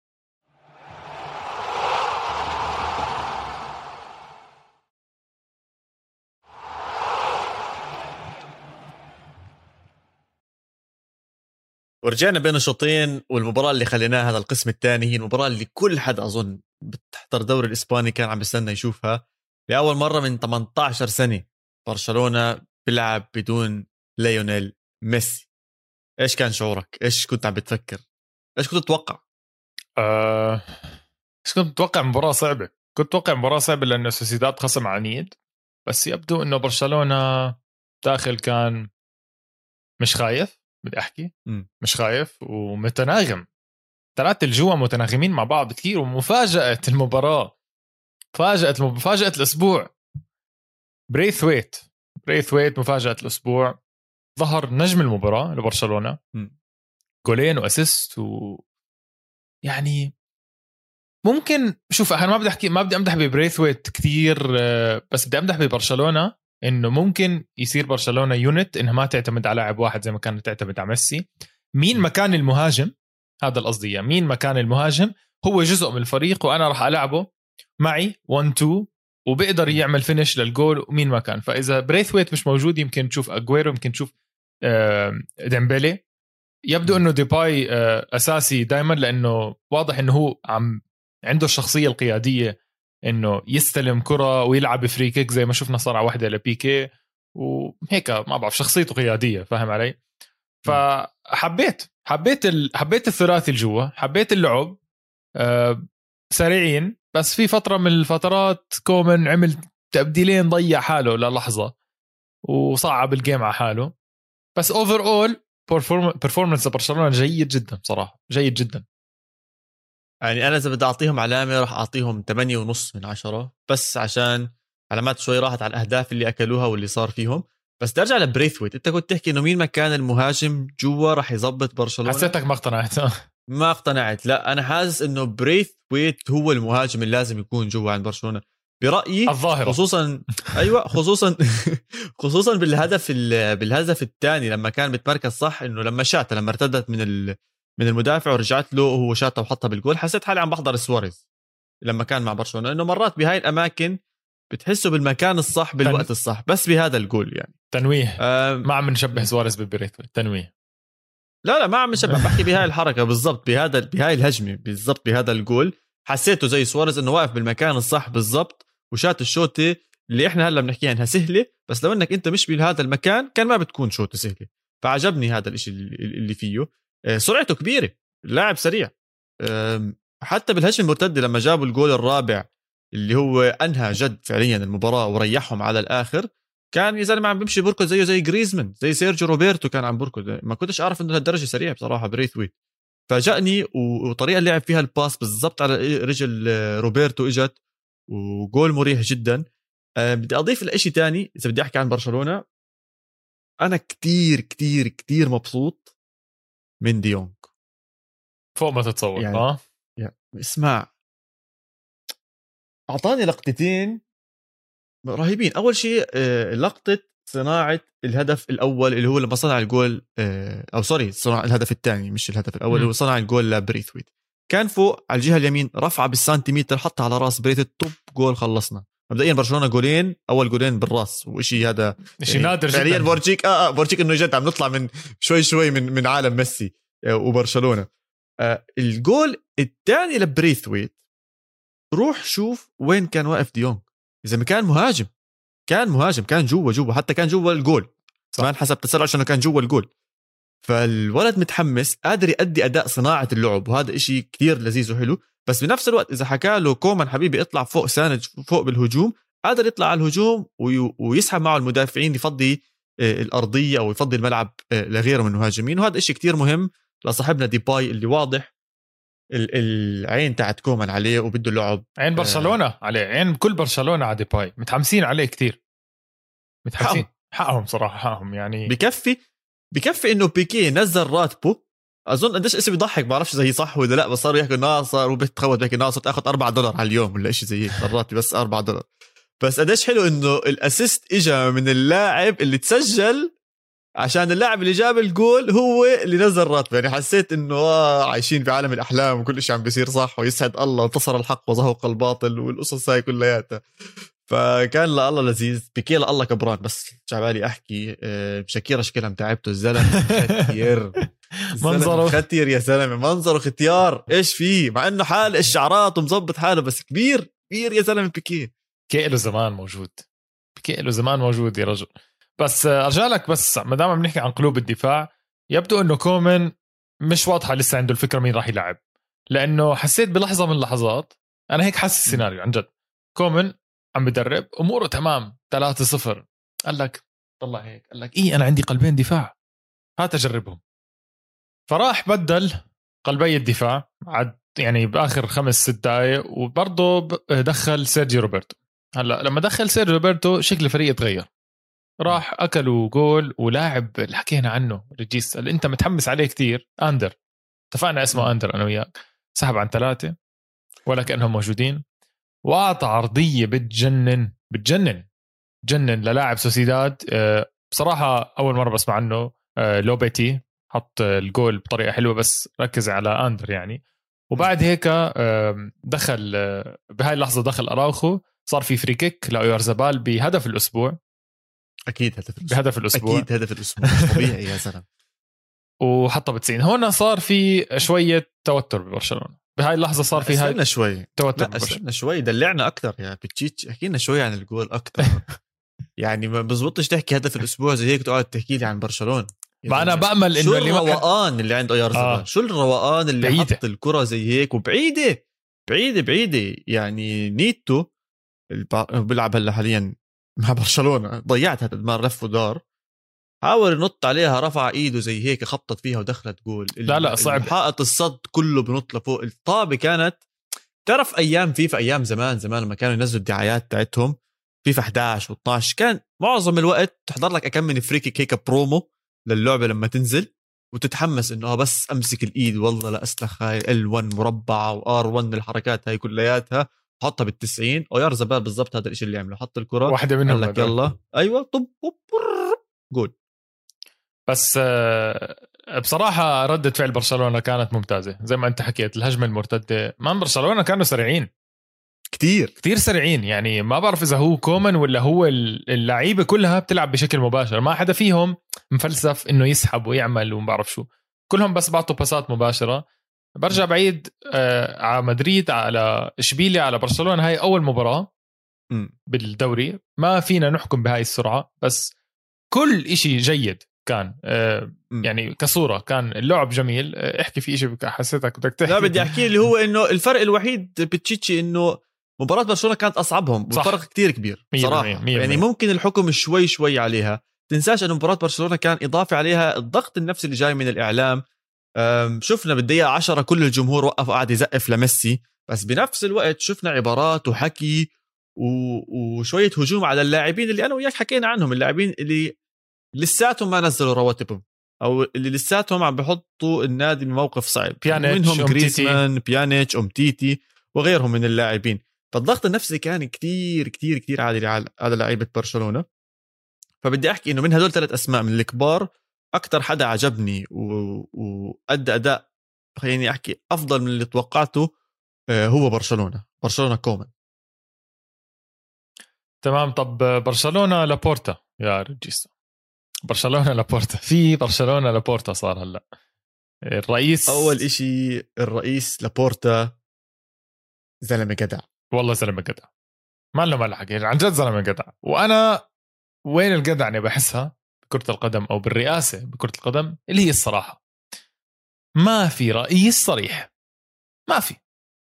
ورجعنا بين الشوطين والمباراة اللي خليناها هذا القسم الثاني هي المباراة اللي كل حد أظن بتحضر الدوري الإسباني كان عم بيستنى يشوفها. لأول مرة من 18 سنة برشلونة بيلعب بدون ليونيل ميسي. إيش كان شعورك؟ إيش كنت عم بتفكر؟ إيش كنت تتوقع؟ آه... إيش كنت متوقع؟ مباراة صعبة. كنت متوقع مباراة صعبة لأنه سوسيداد خصم عنيد بس يبدو إنه برشلونة داخل كان مش خايف بدي أحكي. م. مش خايف ومتناغم. ثلاثة الجوا متناغمين مع بعض كثير ومفاجأة المباراة. مفاجأة مفاجأة الأسبوع. بريثويت بريثويت مفاجأة الأسبوع. ظهر نجم المباراة لبرشلونة. جولين و assist و يعني ممكن شوف أنا ما بدي أحكي ما بدي أمدح ببريثويت كثير آه، بس بدي أمدح ببرشلونة إنه ممكن يصير برشلونة unit إنها ما تعتمد على لاعب واحد زي ما كانت تعتمد على ميسي. مين مكان المهاجم؟ هذا القصدي مين مكان المهاجم؟ هو جزء من الفريق وأنا راح ألعبه معي 1 2 وبيقدر يعمل finish لل goal ومين ما كان. فإذا بريثويت مش موجود يمكن تشوف أجويرو يمكن تشوف ديمبلي يبدو إنه ديباي آه، أساسي دائما لأنه واضح إنه هو عم عنده الشخصية القيادية إنه يستلم كرة ويلعب free kick زي ما شفنا صار على واحدة لبيكي. وهيك ما بعرف شخصيته قيادية فاهم علي؟ فحبيت حبيت ال... حبيت الثلاثي اللي جوا حبيت اللعب آه سريعين. بس في فترة من الفترات كومن عمل تبديلين ضيع حاله للحظة وصعب ال game على حاله. بس overall performance برشلونه جيد جدا بصراحه جيد جدا. يعني أنا إذا بدي أعطيهم علامة راح أعطيهم 8 ونص من عشرة بس عشان علامات شوي راحت على الأهداف اللي أكلوها واللي صار فيهم. بس بدي أرجع لبريثويت. أنت كنت تحكي إنه مين مكان المهاجم جوا راح يظبط برشلونة؟ حسيتك ما اقتنعت. ما اقتنعت. لا أنا حاسس إنه بريثويت هو المهاجم اللي لازم يكون جوا عند برشلونة. برأيي الظاهرة. خصوصا [laughs] أيوه خصوصا [laughs] خصوصا بالهدف بالهدف الثاني لما كان بتمركز صح إنه لما شاته لما ارتدت من ال... من المدافع ورجعت له وهو شاته وحطها بالجول حسيت حالي عم بحضر سواريز لما كان مع برشلونة. إنه مرات بهاي الأماكن بتحسه بالمكان الصح بالوقت تن... الصح بس بهذا الجول يعني. تنويه. ما عم نشبه سواريز ببريثويت تنويه. لا لا ما عم نشبه بحكي بهاي الحركة بالضبط بهذا بهاي الهجمة بالضبط بهذا الجول. حسيته زي سواريز إنه واقف بالمكان الصح بالضبط. وشات الشوطه اللي إحنا هلأ بنحكيها إنها سهلة بس لو إنك إنت مش بهذا المكان كان ما بتكون شوطه سهلة. فعجبني هذا الإشي اللي فيه. آه، سرعته كبيرة اللاعب سريع. حتى بالهجمة المرتدة لما جابوا الجول الرابع اللي هو أنهى جد فعليا المباراة وريحهم على الآخر كان يا زلمه عم بيمشي بركض زيه زي جريزمان زي سيرجيو روبرتو كان عم بركض. ما كنتش أعرف إنه لهالدرجة سريع بصراحة بريثويت فاجأني وطريقة اللي لعب فيها ال pass بالضبط على رجل آه، روبرتو إجت. وجول مريح جدا. أه بدي أضيف لشيء تاني إذا بدي أحكي عن برشلونة. أنا كتير كتير كتير مبسوط من ديونج فوق ما تتصور يعني آه. يعني اسمع. أعطاني لقطتين رهيبين. أول شيء آه، لقطة صناعة الهدف الأول اللي هو لما صنع الجول آه، أو sorry صنع الهدف الثاني مش الهدف الأول اللي هو صنع الجول لبريثويت. كان فوق على الجهة اليمين رفعه بالسنتيمتر حطها على راس بريثويت طب جول خلصنا. مبدئيا برشلونة جولين أول جولين بالراس وشيء هذا شيء يعني نادر جدا. فعليا بورجيك آه آه بورجيك إنه جد عم نطلع من شوي شوي من من عالم ميسي آه، وبرشلونة. آه الجول الثاني لبريثويت روح شوف وين كان واقف ديونج. إذا ما كان مهاجم كان مهاجم كان جوا جوا حتى كان جوا الجول. ما انحسب تسرع عشان كان جوا الجول. فالولد متحمس قادر يأدي أداء صناعة اللعب وهذا إشي كتير لذيذ وحلو. بس بنفس الوقت إذا حكى له كومان حبيبي اطلع فوق ساند فوق بالهجوم قادر يطلع على الهجوم ويسحب معه المدافعين يفضي آه، الأرضية أو يفضي الملعب آه، لغيره من المهاجمين. وهذا إشي كتير مهم لصاحبنا ديباي اللي واضح العين تاعت كومان عليه وبده لعب عين آه، برشلونة عليه عين كل برشلونة على ديباي. متحمسين عليه كتير. متحمسين. حقهم صراحة حقهم يعني. بكفي بكفي إنه بيكي نزل راتبه. أظن قديش اسم بيضحك بعرفش إذا هي صح ولا لأ بس صاروا يحكوا انه صار وبتخوت بيحكي انه صرت اخذ 4 دولار على اليوم ولا شيء زي هيك راتبي بس 4 دولار. بس قديش حلو إنه الأسيست اجى من اللاعب اللي تسجل عشان اللاعب اللي جاب الجول هو اللي نزل راتبه. يعني حسيت إنه آه عايشين في عالم الأحلام وكل شيء عم بيصير صح ويسعد الله انتصر الحق وزهق الباطل والقصص هاي كلياتها. فكان لله لذيذ. بيكي الله كبران بس. جعبالي أحكي آه، شاكيرا شكلها متعبته الزلمه ختير [laughs] منظره. ختير يا زلمة. منظره ختيار. إيش فيه؟ مع إنه حال الشعرات ومظبط حاله بس كبير كبير يا زلمة بيكي. بيكي له زمان موجود. بيكي له زمان موجود يا رجل. بس آه، أرجع لك بس ما دام بنحكي عن قلوب الدفاع يبدو إنه كومان مش واضحة لسه عنده الفكرة مين راح يلعب. لأنه حسيت بلحظة من اللحظات أنا هيك حاسس السيناريو عن جد. كومان عم بدرب أموره تمام 3 0 قال لك طلع هيك قال لك إيه أنا عندي قلبين دفاع. هات اجربهم فراح بدل قلبي الدفاع عد يعني بآخر خمس ست دقائق وبرضه دخل سيرجي روبرتو. هلأ لما دخل سيرجي روبرتو شكل الفريق تغير راح أكلوا جول ولاعب اللي حكينا عنه ريجيس اللي أنت متحمس عليه كتير أندر. اتفقنا اسمه أندر أنا وياك. سحب عن ثلاثة ولا كأنهم موجودين. واعطى عرضية بتجنن بتجنن جنن للاعب سوسيداد. آه، بصراحة أول مرة بسمع عنه. آه، لوبيتي حط الجول بطريقة حلوة بس ركز على أندر يعني. وبعد هيك دخل آه، بهاي اللحظة دخل أراوخو. صار في free kick لاويارزابال بهدف الأسبوع. أكيد هدف الأسبوع. بهدف الأسبوع. أكيد هدف الأسبوع. طبيعي يا زلمة. وحطها ب 90 هون صار في شوية توتر ببرشلونة. بهاي اللحظة صار في هاي شوي. توتر استنى شوي دلعنا أكثر يا بتشيتش. احكي لنا شوي عن الجول أكثر. [laughs] يعني ما بزبطش تحكي هدف الأسبوع زي هيك تقعد تحكي لي عن برشلونة. ما أنا بأمل إنه اللي الروقان اللي عند أويار آه. شو الروقان اللي بعيدة. حط الكرة زي هيك؟ وبعيدة. بعيدة بعيدة. يعني نيتو بيلعب هلا حاليا مع برشلونة. ضيعت هذا ما لف ودار حاول ينط عليها رفع إيده زي هيك خبطت فيها ودخلت جول. لا لا صعب. حائط الصد كله بنط لفوق. الطابة كانت تعرف أيام فيفا أيام زمان زمان لما كانوا ينزلوا الدعايات تاعتهم فيفا 11 و12 كان معظم الوقت تحضر لك أكم من free kick هيك برومو للعبة لما تنزل وتتحمس إنه بس أمسك الإيد والله لا أسلخ هاي L1 مربعة و R1 الحركات هاي كلياتها حطها بال90 اويارزابال بالضبط هذا الشيء اللي عمله حط الكرة واحدة منهم قال لك يلا. أيوه طب جول. بس آه، بصراحة ردة فعل برشلونة كانت ممتازة. زي ما انت حكيت الهجمة المرتدة ما برشلونة كانوا سريعين. كتير. كتير سريعين يعني ما بعرف إذا هو كومان ولا هو اللعيبة كلها بتلعب بشكل مباشر. ما حدا فيهم مفلسف إنه يسحب ويعمل وما بعرف شو. كلهم بس بعطوا باسات مباشرة. برجع بعيد آه على مدريد على إشبيليا على برشلونة. هاي أول مباراة م. بالدوري. ما فينا نحكم بهاي السرعة. بس كل إشي جيد. كان آه يعني كصورة كان اللعب جميل. آه احكي في شيء حسيتك بدك تحكي. لا بدي أحكي اللي هو إنه الفرق الوحيد بتشيتشي إنه مباراة برشلونة كانت أصعبهم وفرق كتير كبير صراحة. مية مية يعني ممكن الحكم شوي شوي عليها. تنساش أنه مباراة برشلونة كان إضافة عليها الضغط النفسي اللي جاي من الإعلام. شفنا بالدقيقة 10 كل الجمهور وقف وقعد يزقف لميسي. بس بنفس الوقت شفنا عبارات وحكي وشوية هجوم على اللاعبين اللي أنا وياك حكينا عنهم اللاعبين اللي لساتهم ما نزلوا رواتبهم. أو اللي لساتهم عم بحطوا النادي بموقف صعب. بيانيتش منهم جريزمان بيانيتش امتيتي وغيرهم من اللاعبين. فالضغط النفسي كان كتير كتير كتير عالي على لعيبة برشلونة. فبدي أحكي إنه من هدول ثلاث أسماء من الكبار أكثر حدا عجبني وأدى أداء خليني أحكي أفضل من اللي توقعته آه، هو برشلونة. برشلونة كومان. تمام. طب برشلونة لابورتا. يا رجيستا برشلونة لابورتا [laughs] في برشلونة لابورتا صار هلا. الرئيس أول إشي الرئيس لابورتا زلمة جدع والله زلمة جدع ما له مال حكي عن جد زلمة جدع وأنا وين الجدع اللي بحسها؟ بكرة القدم أو بالرئاسة بكرة القدم اللي هي الصراحة. ما في رئيس صريح. ما في.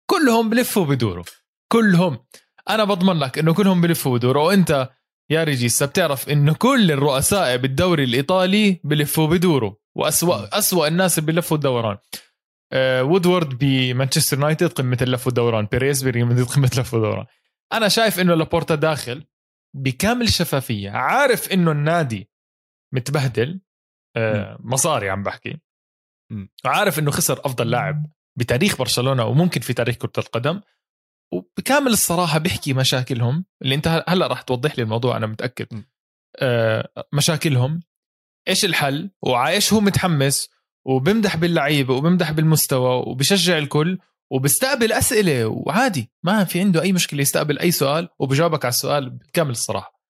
كلهم بلفوا بدوروا كلهم. أنا بضمن لك إنه كلهم بلفوا بدوروا وأنت يا ريجيسا بتعرف انه كل الرؤساء بالدوري الإيطالي بلفوا بدوروا وأسوأ أسوأ الناس اللي بلفوا الدوران. آه وودورد بمانشستر يونايتد قمة اللف والدوران بيريز بريال مدريد [laughs] قمة اللف والدوران أنا شايف إنه لابورتا داخل بكامل شفافيه عارف إنه النادي متبهدل. آه مصاري عم بحكي. عارف إنه خسر أفضل لاعب بتاريخ برشلونة وممكن في تاريخ كرة القدم. وبكامل الصراحة بيحكي مشاكلهم اللي أنت هلا راح توضح لي الموضوع أنا متأكد. آه مشاكلهم إيش الحل؟ وعايش هو متحمس وبمدح باللعيبه وبمدح بالمستوى وبشجع الكل وبستقبل أسئلة وعادي ما في عنده أي مشكلة يستقبل أي سؤال وبجاوبك على السؤال بكامل الصراحة.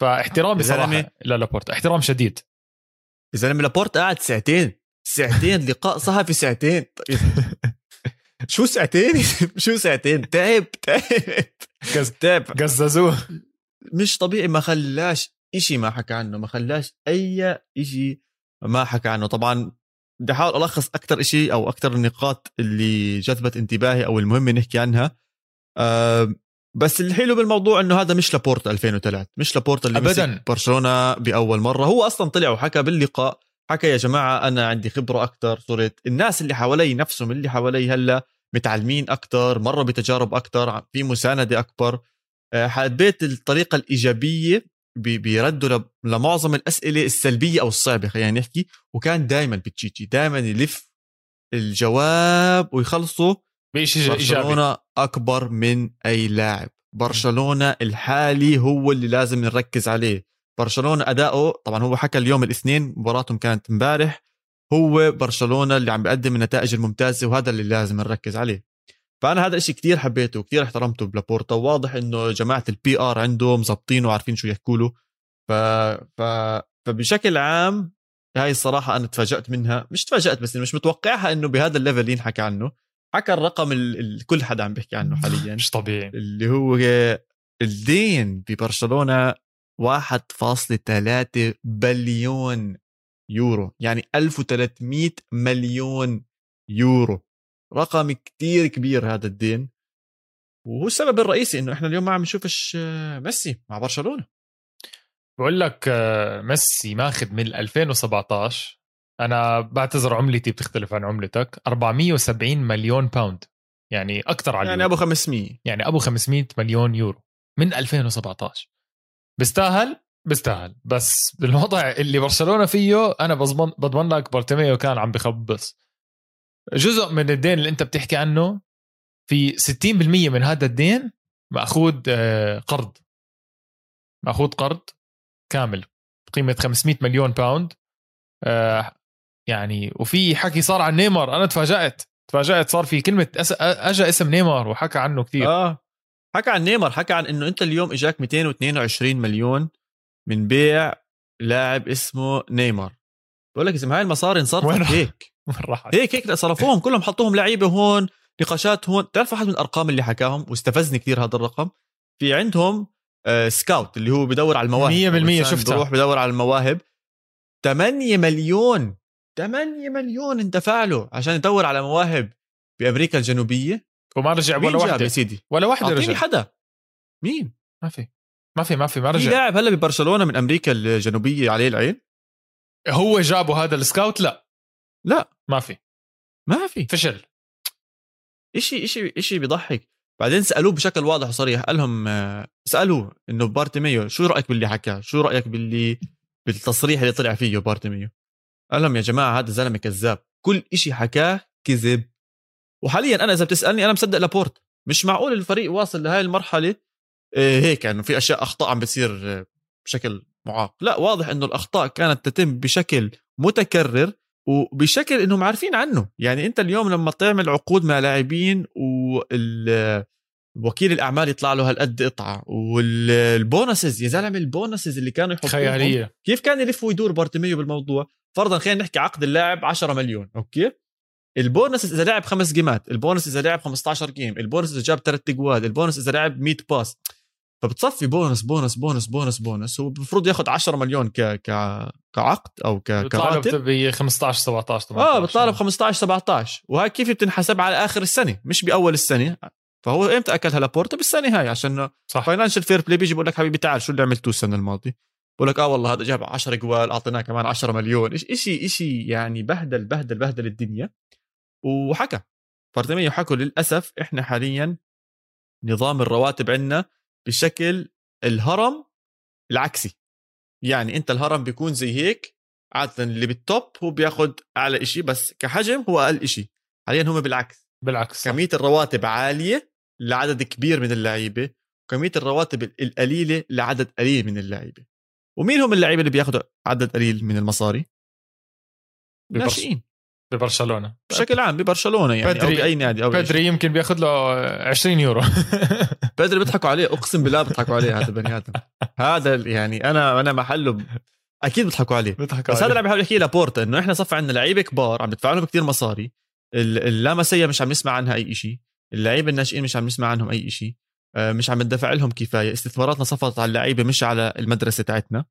فاحترامي صراحة لابورت احترام شديد. زلمه لابورت قاعد ساعتين ساعتين لقاء صحفي ساعتين. [laughs] شو ساعتين؟ [laughs] شو ساعتين؟ تعب تعب. تعب. قززوه مش طبيعي ما خلاش إشي ما حكى عنه ما خلاش أي إشي ما حكى عنه. طبعا بدي أحاول ألخص أكثر إشي أو أكثر النقاط اللي جذبت انتباهي أو المهم نحكي عنها. أه بس الحلو بالموضوع إنه هذا مش لابورتا 2003 مش لابورتا اللي ابدا. برشلونة بأول مرة. هو أصلا طلع وحكى باللقاء حكى يا جماعة أنا عندي خبرة أكثر صرت الناس اللي حوالي نفسهم اللي حوالي هلأ متعلمين أكثر مروا بتجارب أكثر في مساندة أكبر. آه، حبيت الطريقة الإيجابية بيردوا لمعظم الأسئلة السلبية أو الصعبه خلينا نحكي وكان دائما بتشيتشي دائما يلف الجواب ويخلصوا بشيء برشلونة إيجابي. أكبر من أي لاعب. برشلونة الحالي هو اللي لازم نركز عليه. برشلونة أداؤه طبعا هو حكى اليوم الاثنين مباراتهم كانت امبارح هو برشلونة اللي عم بيقدم النتائج الممتازة وهذا اللي لازم نركز عليه. فأنا هذا الشيء كثير حبيته وكثير احترمته بلابورتا وواضح إنه جماعة ال PR عنده مزبطينه وعارفين شو يحكوا له. ف... ف... فبشكل عام هاي الصراحة أنا تفاجأت منها. مش تفاجأت بس مش متوقعها إنه بهذا ال level ينحكى عنه. حكى الرقم اللي كل حدا عم بيحكي عنه حاليا. مش طبيعي. اللي هو الدين ببرشلونة 1.3 بليون يورو يعني 1300 مليون يورو. رقم كتير كبير هذا الدين. وهو السبب الرئيسي إنه إحنا اليوم ما عم نشوفش ميسي مع برشلونة. بقول لك ميسي ماخذ من 2017 أنا بعتذر عملتي بتختلف عن عملتك. 470 مليون pound يعني أكثر على يعني أبو 500 يعني أبو 500 مليون يورو من 2017 بيستاهل؟ بيستاهل. بس بالوضع اللي برشلونة فيه أنا بضمن بضمن لك بارتوميو كان عم بخبص. جزء من الدين اللي أنت بتحكي عنه في 60% من هذا الدين مأخوذ آه، قرض. مأخوذ قرض كامل بقيمه 500 مليون pound آه، يعني وفي حكي صار عن نيمار. أنا تفاجأت. تفاجأت صار في كلمة أس... اجى اسم نيمار وحكى عنه كثير. آه. حكى عن نيمار. حكى عن إنه أنت اليوم إجاك 222 مليون. من بيع لاعب اسمه نيمار. بقول لك اسم هاي المصاري انصرفت هيك. [laughs] وين راحت؟ هيك هيك صرفوهم كلهم حطوهم لعيبة هون نقاشات هون. بتعرف واحد من الأرقام اللي حكاهم؟ واستفزني كثير هذا الرقم. في عندهم آه scout اللي هو بدور على المواهب. 100% شفتها. بروح بدور على المواهب. 8 مليون 8 مليون اندفع له عشان يدور على مواهب بأمريكا الجنوبية. وما رجع ولا واحدة؟ يا سيدي؟ ولا واحدة رجع. حدا. مين؟ ما في. ما في ما في ما رجع. في لاعب هلا ببرشلونة من أمريكا الجنوبية عليه العين؟ هو جابوا هذا ال scout؟ لا. لا. ما في. ما في. فشل. اشي اشي إشي بيضحك. بعدين سألوه بشكل واضح وصريح. قال لهم آه، سألوه إنه بارتوميو شو رأيك باللي حكاه شو رأيك باللي بالتصريح اللي طلع فيه بارتوميو قال لهم يا جماعة هذا زلمة كذاب. كل إشي حكاه كذب. وحاليا أنا إذا بتسألني أنا مصدق لابورتا. مش معقول الفريق واصل لهي المرحلة هيك يعني في أشياء أخطاء عم بتصير آه، بشكل معاق. لا واضح إنه الأخطاء كانت تتم بشكل متكرر وبشكل إنهم عارفين عنه. يعني أنت اليوم لما تعمل عقود مع لاعبين وال وكيل الأعمال يطلع له هالقد قطعة وال bonuses يا زلمة ال bonuses اللي كانوا يحطوهم خيالية. كيف كان يلف ويدور بارتوميو بالموضوع؟ فرضا خلينا نحكي عقد اللاعب 10 مليون okay؟ ال bonus إذا لعب خمس جيمات البونس إذا لعب 15 game ال bonus إذا جاب ثلاث اجواد البونس إذا لعب 100 pass. فبتصفي bonus bonus bonus bonus bonus هو المفروض ياخذ 10 مليون ك ك كعقد أو ك كراتب. ب 15 17 18 آه بتطالب 15 17 وهاي كيف بتنحسب على آخر السنة؟ مش بأول السنة. فهو إمتى أكلها لابورتا؟ بالسنة هاي عشان صح. Financial Fair Play بيجي بقول لك حبيبي تعال شو اللي عملتوه السنة الماضية؟ بقول لك آه والله هذا جاب 10 اجوال أعطيناه كمان 10 مليون. شيء شيء يعني بهدل بهدل بهدل الدنيا. وحكى. بارتوميو حكوا للأسف إحنا حاليا نظام الرواتب عندنا بشكل الهرم العكسي. يعني أنت الهرم بيكون زي هيك عاده اللي بال top هو بياخذ أعلى إشي بس كحجم هو أقل إشي. حاليا هم بالعكس. بالعكس كمية الرواتب عالية لعدد كبير من اللعيبة وكمية الرواتب القليلة لعدد قليل من اللعيبة. ومين هم اللعيبة اللي بياخذوا عدد قليل من المصاري؟ الناشئين. ببرشلونة. بشكل عام ببرشلونة يعني بدري أو بأي نادي أو بدري يمكن بياخذ له 20 يورو. [laughs] بدري بيضحكوا عليه أقسم بالله بيضحكوا عليه هذا البني آدم. هذا يعني أنا أنا محله أكيد بيضحكوا عليه. بيضحكوا بس هذا اللي عم بحاول يحكيه لابورتا إنه إحنا صفى عندنا لعيبة كبار عم ندفع لهم كثير مصاري اللامسيه مش عم نسمع عنها أي شيء اللعيبة الناشئين مش عم نسمع عنهم أي شيء آه، مش عم ندفع لهم كفاية. استثماراتنا صفت على اللعيبة مش على المدرسة تاعتنا.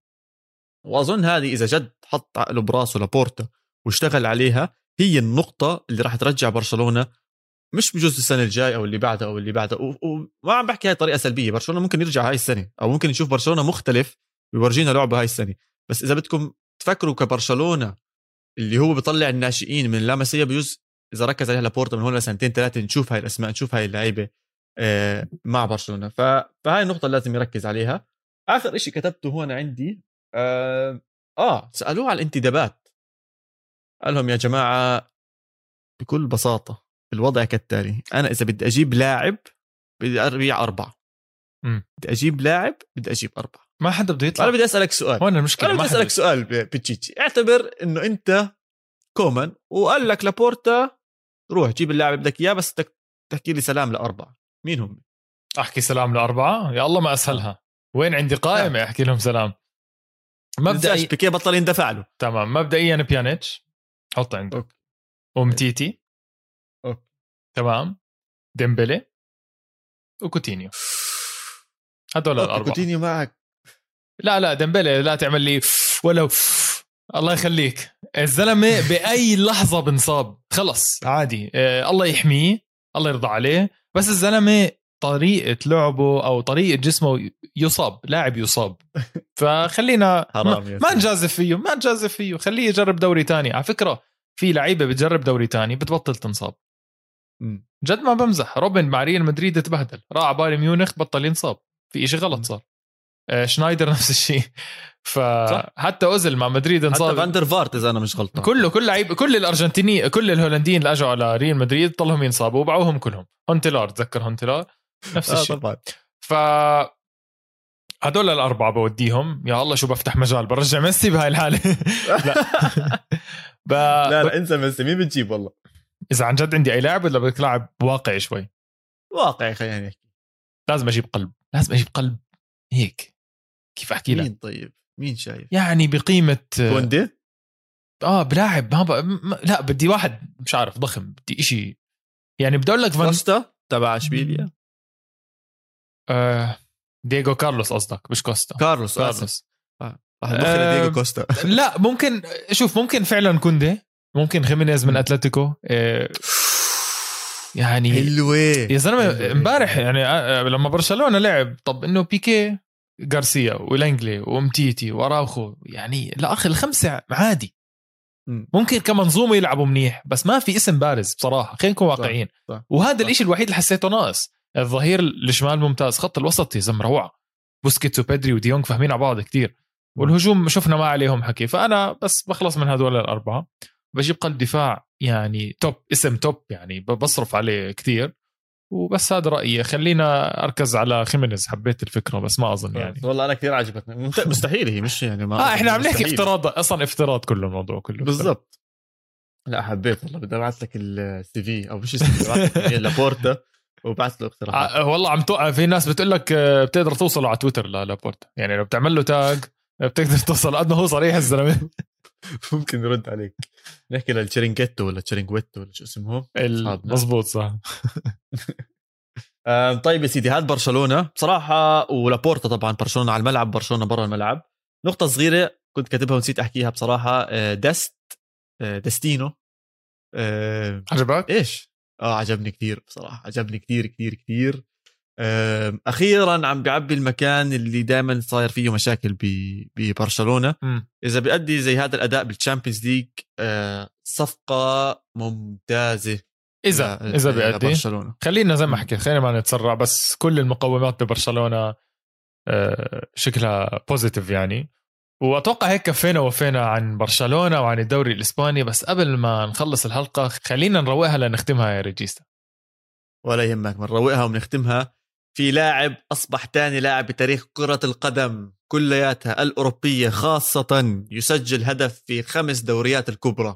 وأظن هذه إذا جد حط عقله براسه لابورتا واشتغل عليها هي النقطة اللي راح ترجع برشلونة مش بجوز السنة الجاي أو اللي بعدها أو اللي بعدها وما عم بحكي هاي طريقه سلبية برشلونة ممكن يرجع هاي السنة أو ممكن نشوف برشلونة مختلف ويورجينا لعبه هاي السنة. بس إذا بدكم تفكروا كبرشلونة اللي هو بيطلع الناشئين من لاماسيا بجوز إذا ركز عليها لابورتا من هون لسنتين ثلاثة نشوف هاي الأسماء نشوف هاي اللعيبة آه، مع برشلونة. فهاي النقطة اللي لازم يركز عليها. آخر شيء كتبته هون عندي آه, آه سألوه على الانتدابات. قال لهم يا جماعة بكل بساطة الوضع كالتالي. أنا إذا بدي أجيب لاعب بدي أربيع أربعة. بدي أجيب لاعب بدي أجيب أربعة. ما حدا بده يطلع. أنا بدي أسألك سؤال. هون المشكلة أنا بدي أسألك سؤال بتشيتشي. اعتبر إنه أنت كومان وقال لك لابورتا روح جيب اللاعب بدك إياه بس بدك تحكي لي سلام لأربعة. مين هم؟ أحكي سلام لأربعة؟ يا الله ما أسهلها. وين عندي قائمة نعم. أحكي لهم سلام؟ مبدئيا بيكي بطل يندفع له. تمام. مبدئيا بيانيتش. حط عنده okay. ومتيتي okay. تمام. ديمبلي. وكوتينيو. هدول الأربعة. كوتينيو معك. لا لا ديمبلي لا تعمل لي ولو الله يخليك. الزلمة بأي لحظة بنصاب. خلص عادي. آه الله يحميه الله يرضى عليه. بس الزلمة طريقة لعبه أو طريقة جسمه يصاب لاعب يصاب. [laughs] فخلينا ما, ما نجازف فيه ما نجازف فيه. خليه يجرب دوري تاني. على فكرة في لعيبة بتجرب دوري تاني بتبطل تنصاب. جد ما بمزح. روبن مع ريال مدريد تبهدل. راح على بايرن ميونخ بطل ينصاب. في إشي غلط صار. آه، شنايدر [laughs] نفس الشيء. فحتى اوزل مع مدريد انصاب. حتى فاندر فارت إذا أنا مش غلطان. كله كل لعيب كل الارجنتيني كل الهولنديين اللي أجوا على ريال مدريد ضلهم ينصابوا وبعوهم كلهم. هونتيلار تذكر هونتيلار؟ نفس آه، الشيء. طبعا. ف هدول الأربعة بوديهم. يا الله شو بفتح مجال برجع ميسي بهاي الحالة. [laughs] لا. [laughs] ب... لا لا انسى ميسي مين بتجيب والله؟ إذا عن جد عندي أي لاعب ولا بدك لاعب واقعي شوي؟ واقعي خلينا نحكي. لازم أجيب قلب. لازم أجيب قلب. هيك. كيف أحكي لك؟ مين طيب؟ مين شايف؟ يعني بقيمة كوندي؟ آه بلاعب. ما, ب... لا بدي واحد مش عارف ضخم. بدي إشي. يعني بدي أقول لك فان... تبع إشبيليا. آه دييغو كارلوس قصدك مش كوستا. كارلوس كارلوس. آه. آه. دييغو كوستا. [laughs] لا ممكن شوف ممكن فعلا كوندي ممكن خيمينيز من أتلتيكو آه يعني حلوة. يا زلمة امبارح يعني آه، لما برشلونة لعب طب إنه بيكي غارسيا ولانجلي وأومتيتي وأراوخو يعني الاخ الخمسة عادي. ممكن كمنظومة يلعبوا منيح بس ما في اسم بارز بصراحة خلينا نكون واقعيين. وهذا الإشي الوحيد اللي حسيته ناقص. الظهير الشمال ممتاز خط الوسط يا زلمة روعة. بوسكيتس وبيدري وديونغ فاهمين على بعض كتير. والهجوم شفنا ما عليهم حكي. فأنا بس بخلص من هدول الأربعة. بجيب قلب دفاع يعني top اسم top يعني بصرف عليه كثير وبس هذا رأيي. خلينا أركز على خيمينيز. حبيت الفكرة بس ما أظن يعني. والله أنا كثير عجبتني. [laughs] مستحيل هي مش يعني ما آه إحنا عم نحكي افتراض أصلا افتراض كله الموضوع كله. بالضبط. لا حبيت والله. بدي أبعث لك ال CV. أو مش ال CV [laughs] لابورتا. وبعث له اقتراحات. آه والله عم توقع في ناس بتقول لك آه، بتقدر توصل على تويتر لابورتا يعني لو بتعمل له tag بتقدر [laughs] توصل قد ما هو صريح الزلمة. [laughs] ممكن يرد عليك. نحكي للتشرينجيتو ولا تشرينجويتو ولا شو اسمهم [laughs] مضبوط صح. طيب يا سيدي هذا برشلونة. بصراحة ولابورتا طبعا برشلونة على الملعب برشلونة برا الملعب. نقطة صغيرة كنت كاتبها ونسيت أحكيها بصراحة آه، ديست آه، دستينو عجبك؟ إيش؟ آه عجبني كثير بصراحة عجبني كثير كثير كثير. أخيرا عم بيعبي المكان اللي دائما صاير فيه مشاكل ببرشلونة. إذا بيأدي زي هذا الأداء بال Champions League آه، صفقة ممتازة إذا إذا بيأدي برشلونه خلينا زي ما حكي خلينا ما نتسرع بس كل المقومات ببرشلونة آه، شكلها positive يعني. وأتوقع هيك كفينا وفينا عن برشلونة وعن الدوري الإسباني بس قبل ما نخلص الحلقة خلينا نروقها لنختمها يا ريجيستا. ولا يهمك بنروقها وبنختمها في لاعب أصبح ثاني لاعب بتاريخ كرة القدم كلياتها الأوروبية خاصة يسجل هدف في خمس دوريات الكبرى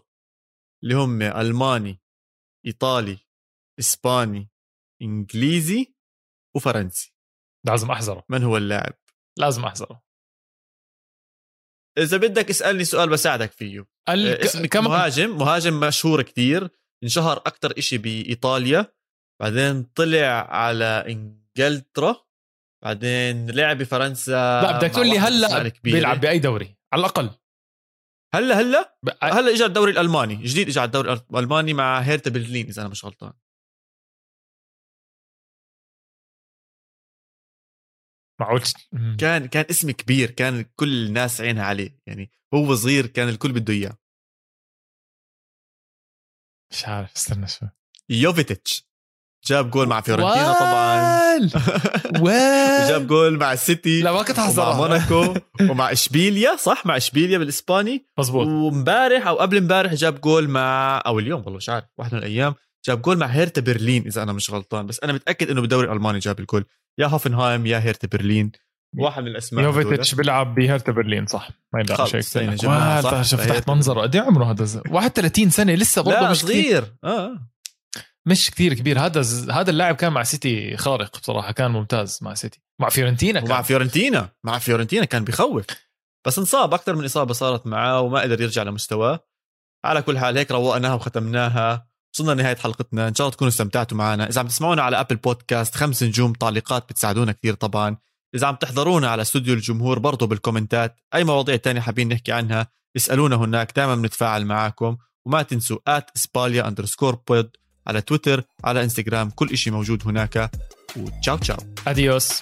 اللي هم ألماني إيطالي إسباني إنجليزي وفرنسي. لازم أحذره. من هو اللاعب؟ لازم أحذره. إذا بدك اسألني سؤال بساعدك فيه. ال... آه، كم... مهاجم مهاجم مشهور كتير انشهر أكتر إشي بإيطاليا بعدين طلع على إنجلترا بعدين لعب بفرنسا لا بدك تقول لي هلأ بيلعب بأي دوري؟ على الأقل. هلأ هلأ؟ ب... هلأ اجى الدوري الألماني جديد اجى على الدوري الألماني مع هيرتا برلين إذا أنا مش غلطان. معقول كان كان اسم كبير كان كل الناس عينها عليه. يعني هو صغير كان الكل بده إياه. مش عارف استنى شوي. يوفيتش جاب جول مع فيورنتينا طبعا. [laughs] [laughs] وجاب جول مع السيتي لا ما كنت مع موناكو [laughs] ومع إشبيليا صح؟ مع إشبيليا بالإسباني. مزبوط وامبارح أو قبل امبارح جاب جول مع أو اليوم والله مش عارف واحد من الأيام جاب جول مع هيرتا برلين إذا أنا مش غلطان. بس أنا متأكد إنه بالدوري الألماني جاب الجول. يا هوفنهايم يا هيرتا برلين. واحد من الأسماء يوفيتش بيلعب بهيرتا برلين صح. ما ينفعش هيك شفت منظره قد إيه عمره هذا 31 سنة لسه برضه مش صغير. آه. مش كثير كبير. هذا هذا اللاعب كان مع سيتي خارق بصراحة كان ممتاز مع سيتي. مع فيورنتينا كان. مع فيورنتينا مع فيورنتينا كان بخوف. بس انصاب أكثر من إصابة صارت معاه وما قدر يرجع لمستواه. على كل حال هيك روقناها وختمناها. وصلنا لنهاية حلقتنا. إن شاء الله تكونوا استمتعتوا معنا. إذا عم تسمعونا على Apple Podcast خمس نجوم تعليقات بتساعدونا كثير طبعا. إذا عم تحضرونا على استوديو الجمهور برضو بالكومنتات. أي مواضيع تانية حابين نحكي عنها اسألونا هناك. دائما بنتفاعل معاكم. وما تنسوا at اسباليا underscore pod على تويتر على انستغرام كل إشي موجود هناك. و ciao ciao. Adiós